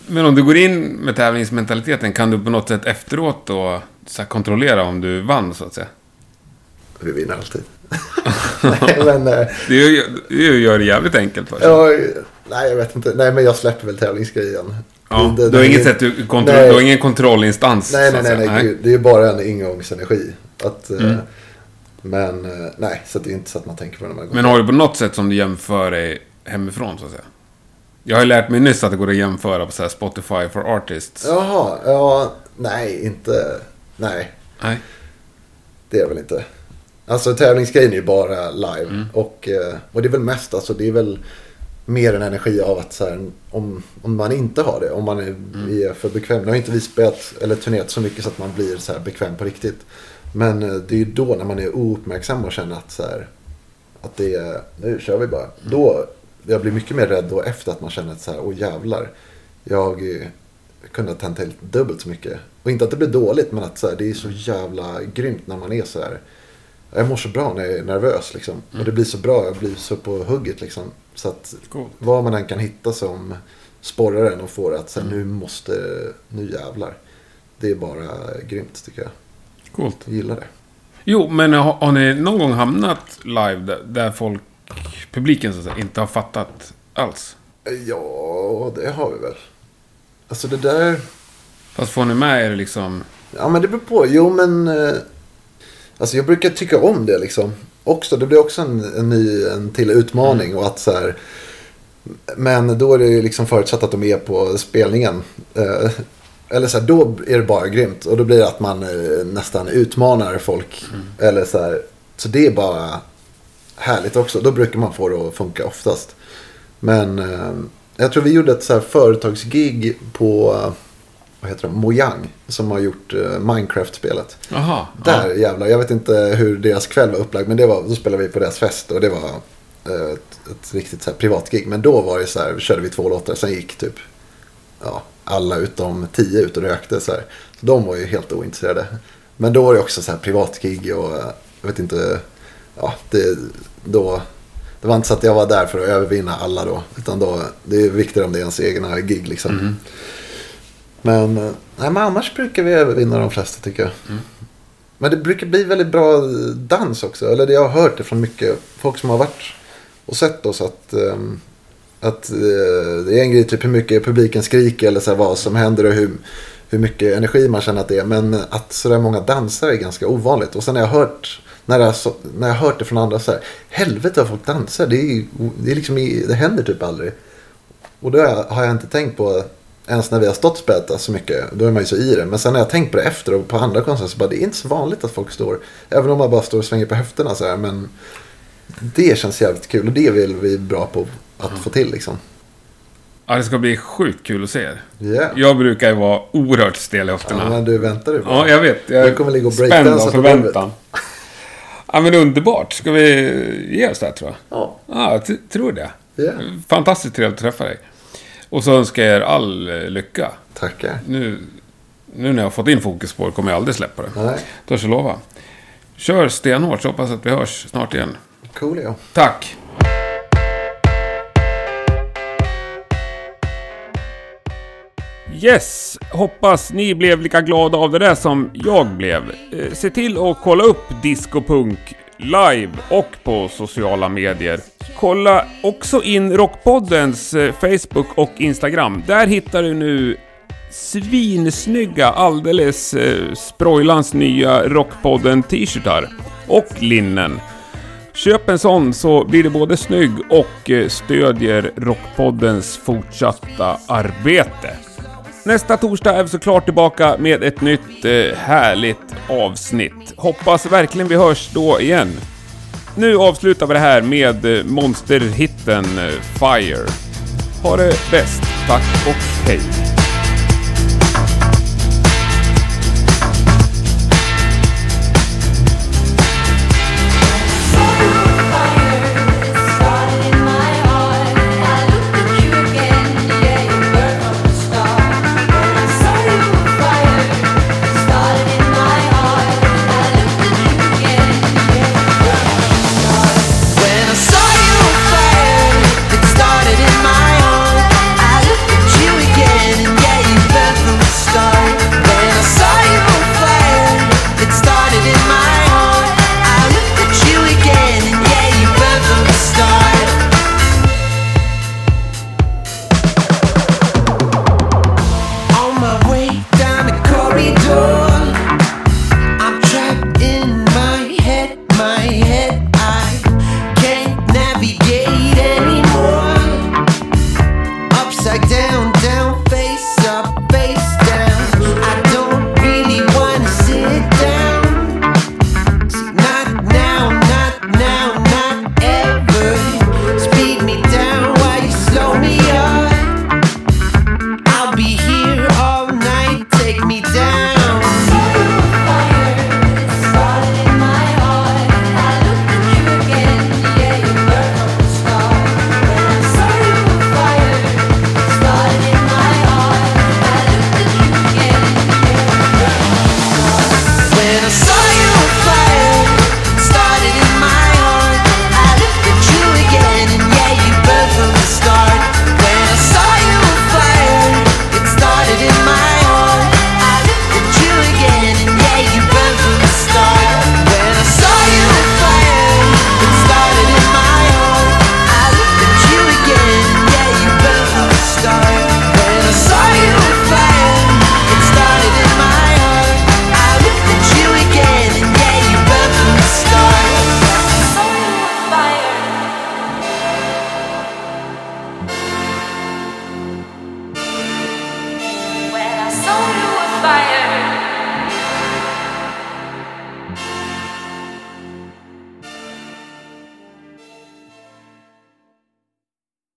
B: Men om du går in med tävlingsmentaliteten, kan du på något sätt efteråt då här, kontrollera om du vann, så att säga?
A: vi vinner alltid. nej, men, eh,
B: Det gör, det gör det jävligt enkelt för sig.
A: ja, nej, jag vet inte. Nej, men jag släpper väl tävlingsgrejen.
B: Ja,
A: Det- det-
B: du, har inget sätt, du, kontroll,
A: Nej.
B: du har ingen kontrollinstans.
A: Nej, nej, nej,
B: säga.
A: nej, gud, Det är ju bara en ingångsenergi. Att, eh,
B: Mm.
A: Men eh, nej, så det är inte så att man tänker på det när man går.
B: Men har du på något sätt som du jämför dig hemifrån, så att säga? Jag har ju lärt mig nyss att det går att jämföra på så Spotify for Artists.
A: Jaha, ja, nej, inte, nej,
B: Nej.
A: det är det väl inte. Alltså tävlingsgrejen är ju bara live.
B: Mm.
A: Och, eh, och det är väl mest, alltså det är väl mer en energi av att så här, om, om man inte har det, om man är,
B: Mm.
A: är för bekväm. Nu har inte vi spelat eller turnerat så mycket så att man blir så här bekväm på riktigt. Men eh, det är ju då när man är ouppmärksam och känner att så här, att det är, nu kör vi bara.
B: Mm.
A: Då, jag blir mycket mer rädd då efter att man känner att så här, åh jävlar. Jag eh, kunde ha tänt helt dubbelt så mycket. Och inte att det blir dåligt, men att så här, det är så jävla grymt när man är så här. Jag mår så bra när jag är nervös liksom. Och det blir så bra, jag blir så på hugget liksom. Så att
B: Coolt.
A: vad man än kan hitta som sporrar en och får att så här, nu måste, nu jävlar. Det är bara grymt tycker jag.
B: Coolt.
A: Jag gillar det.
B: Jo, men har, har ni någon gång hamnat live där, där folk, publiken så att säga, inte har fattat alls?
A: Ja, det har vi väl. Alltså det där...
B: Fast får ni med er liksom...
A: Ja, men det beror på. Jo, men... Alltså jag brukar tycka om det liksom. Också, det blir också en, en ny, en till utmaning. Och att så här... Men då är det ju liksom förutsatt att de är på spelningen. Eh, Eller så här, då är det bara grymt. Och då blir det att man eh, nästan utmanar folk. Eller så här. Så det är bara härligt också. Då brukar man få det att funka oftast. Men eh, jag tror vi gjorde ett så här företagsgig på vad heter det, Mojang. Som har gjort eh, Minecraft-spelet.
B: Jaha.
A: Där jävlar, jag vet inte hur deras kväll var upplagd. Men det var, då spelade vi på deras fest och det var eh, ett, ett riktigt så här privat gig. Men då var det så här, körde vi två låtar. Sen gick typ ja, alla utom tio ut och rökte. Så, här. så de var ju helt ointresserade. Men då var det också så här privat gig och eh, jag vet inte. Ja, det, då, det var inte så att jag var där för att övervinna alla då. Utan då, det är viktigare om det är ens egna gig liksom. Men, eh, nej, men annars brukar vi övervinna de flesta tycker jag. Men det brukar bli väldigt bra dans också. Eller det jag har hört det från mycket folk som har varit och sett oss. Att, ehm, att eh, det är en grej typ hur mycket publiken skriker eller så här, vad som händer och hur, hur mycket energi man känner att det är. Men att sådär många dansar är ganska ovanligt. Och sen har jag hört när jag, när jag hört det från andra så här. Helvete vad folk dansar. Det, är, det, är liksom, det händer typ aldrig. Och då har jag inte tänkt på ens när vi har stått och spelat så mycket. Då är man ju så i det. Men sen när jag tänkt på det efter och på andra konserter så bara det är inte så vanligt att folk står. Även om man bara står och svänger på höfterna så här. Men det känns jävligt kul och det vill vi bra på att få till liksom.
B: Ja, det ska bli sjukt kul att se er.
A: Yeah.
B: Jag brukar ju vara oerhört stel i
A: Ja,
B: höfterna.
A: men du väntar du
B: Ja, jag vet. Jag
A: Du kommer ligga och breakdansa på
B: förväntan. Ja, men underbart. Ska vi ge oss där, tror jag?
A: Ja,
B: Ja, jag tror det.
A: Yeah.
B: Fantastiskt trevligt att träffa dig. Och så önskar jag er all eh, lycka.
A: tackar.
B: Nu, nu när jag har fått in fokus på det kommer jag aldrig släppa det.
A: Nej,
B: Törs jag lova. Kör stenhårt, så hoppas att vi hörs snart igen.
A: coolio.
B: Tack! Yes! Hoppas ni blev lika glada av det där som jag blev. Eh, Se till att kolla upp Disco Punk live och på sociala medier. Kolla också in Rockpoddens eh, Facebook och Instagram. Där hittar du nu svinsnygga, alldeles eh, sprojlans nya Rockpodden t-shirtar. Och linnen. Köp en sån så blir du både snygg och eh, stödjer Rockpoddens fortsatta arbete. Nästa torsdag är vi såklart tillbaka med ett nytt eh, härligt avsnitt. Hoppas verkligen vi hörs då igen. Nu avslutar vi det här med eh, monsterhitten eh, Fire. Ha det bäst. Tack och hej.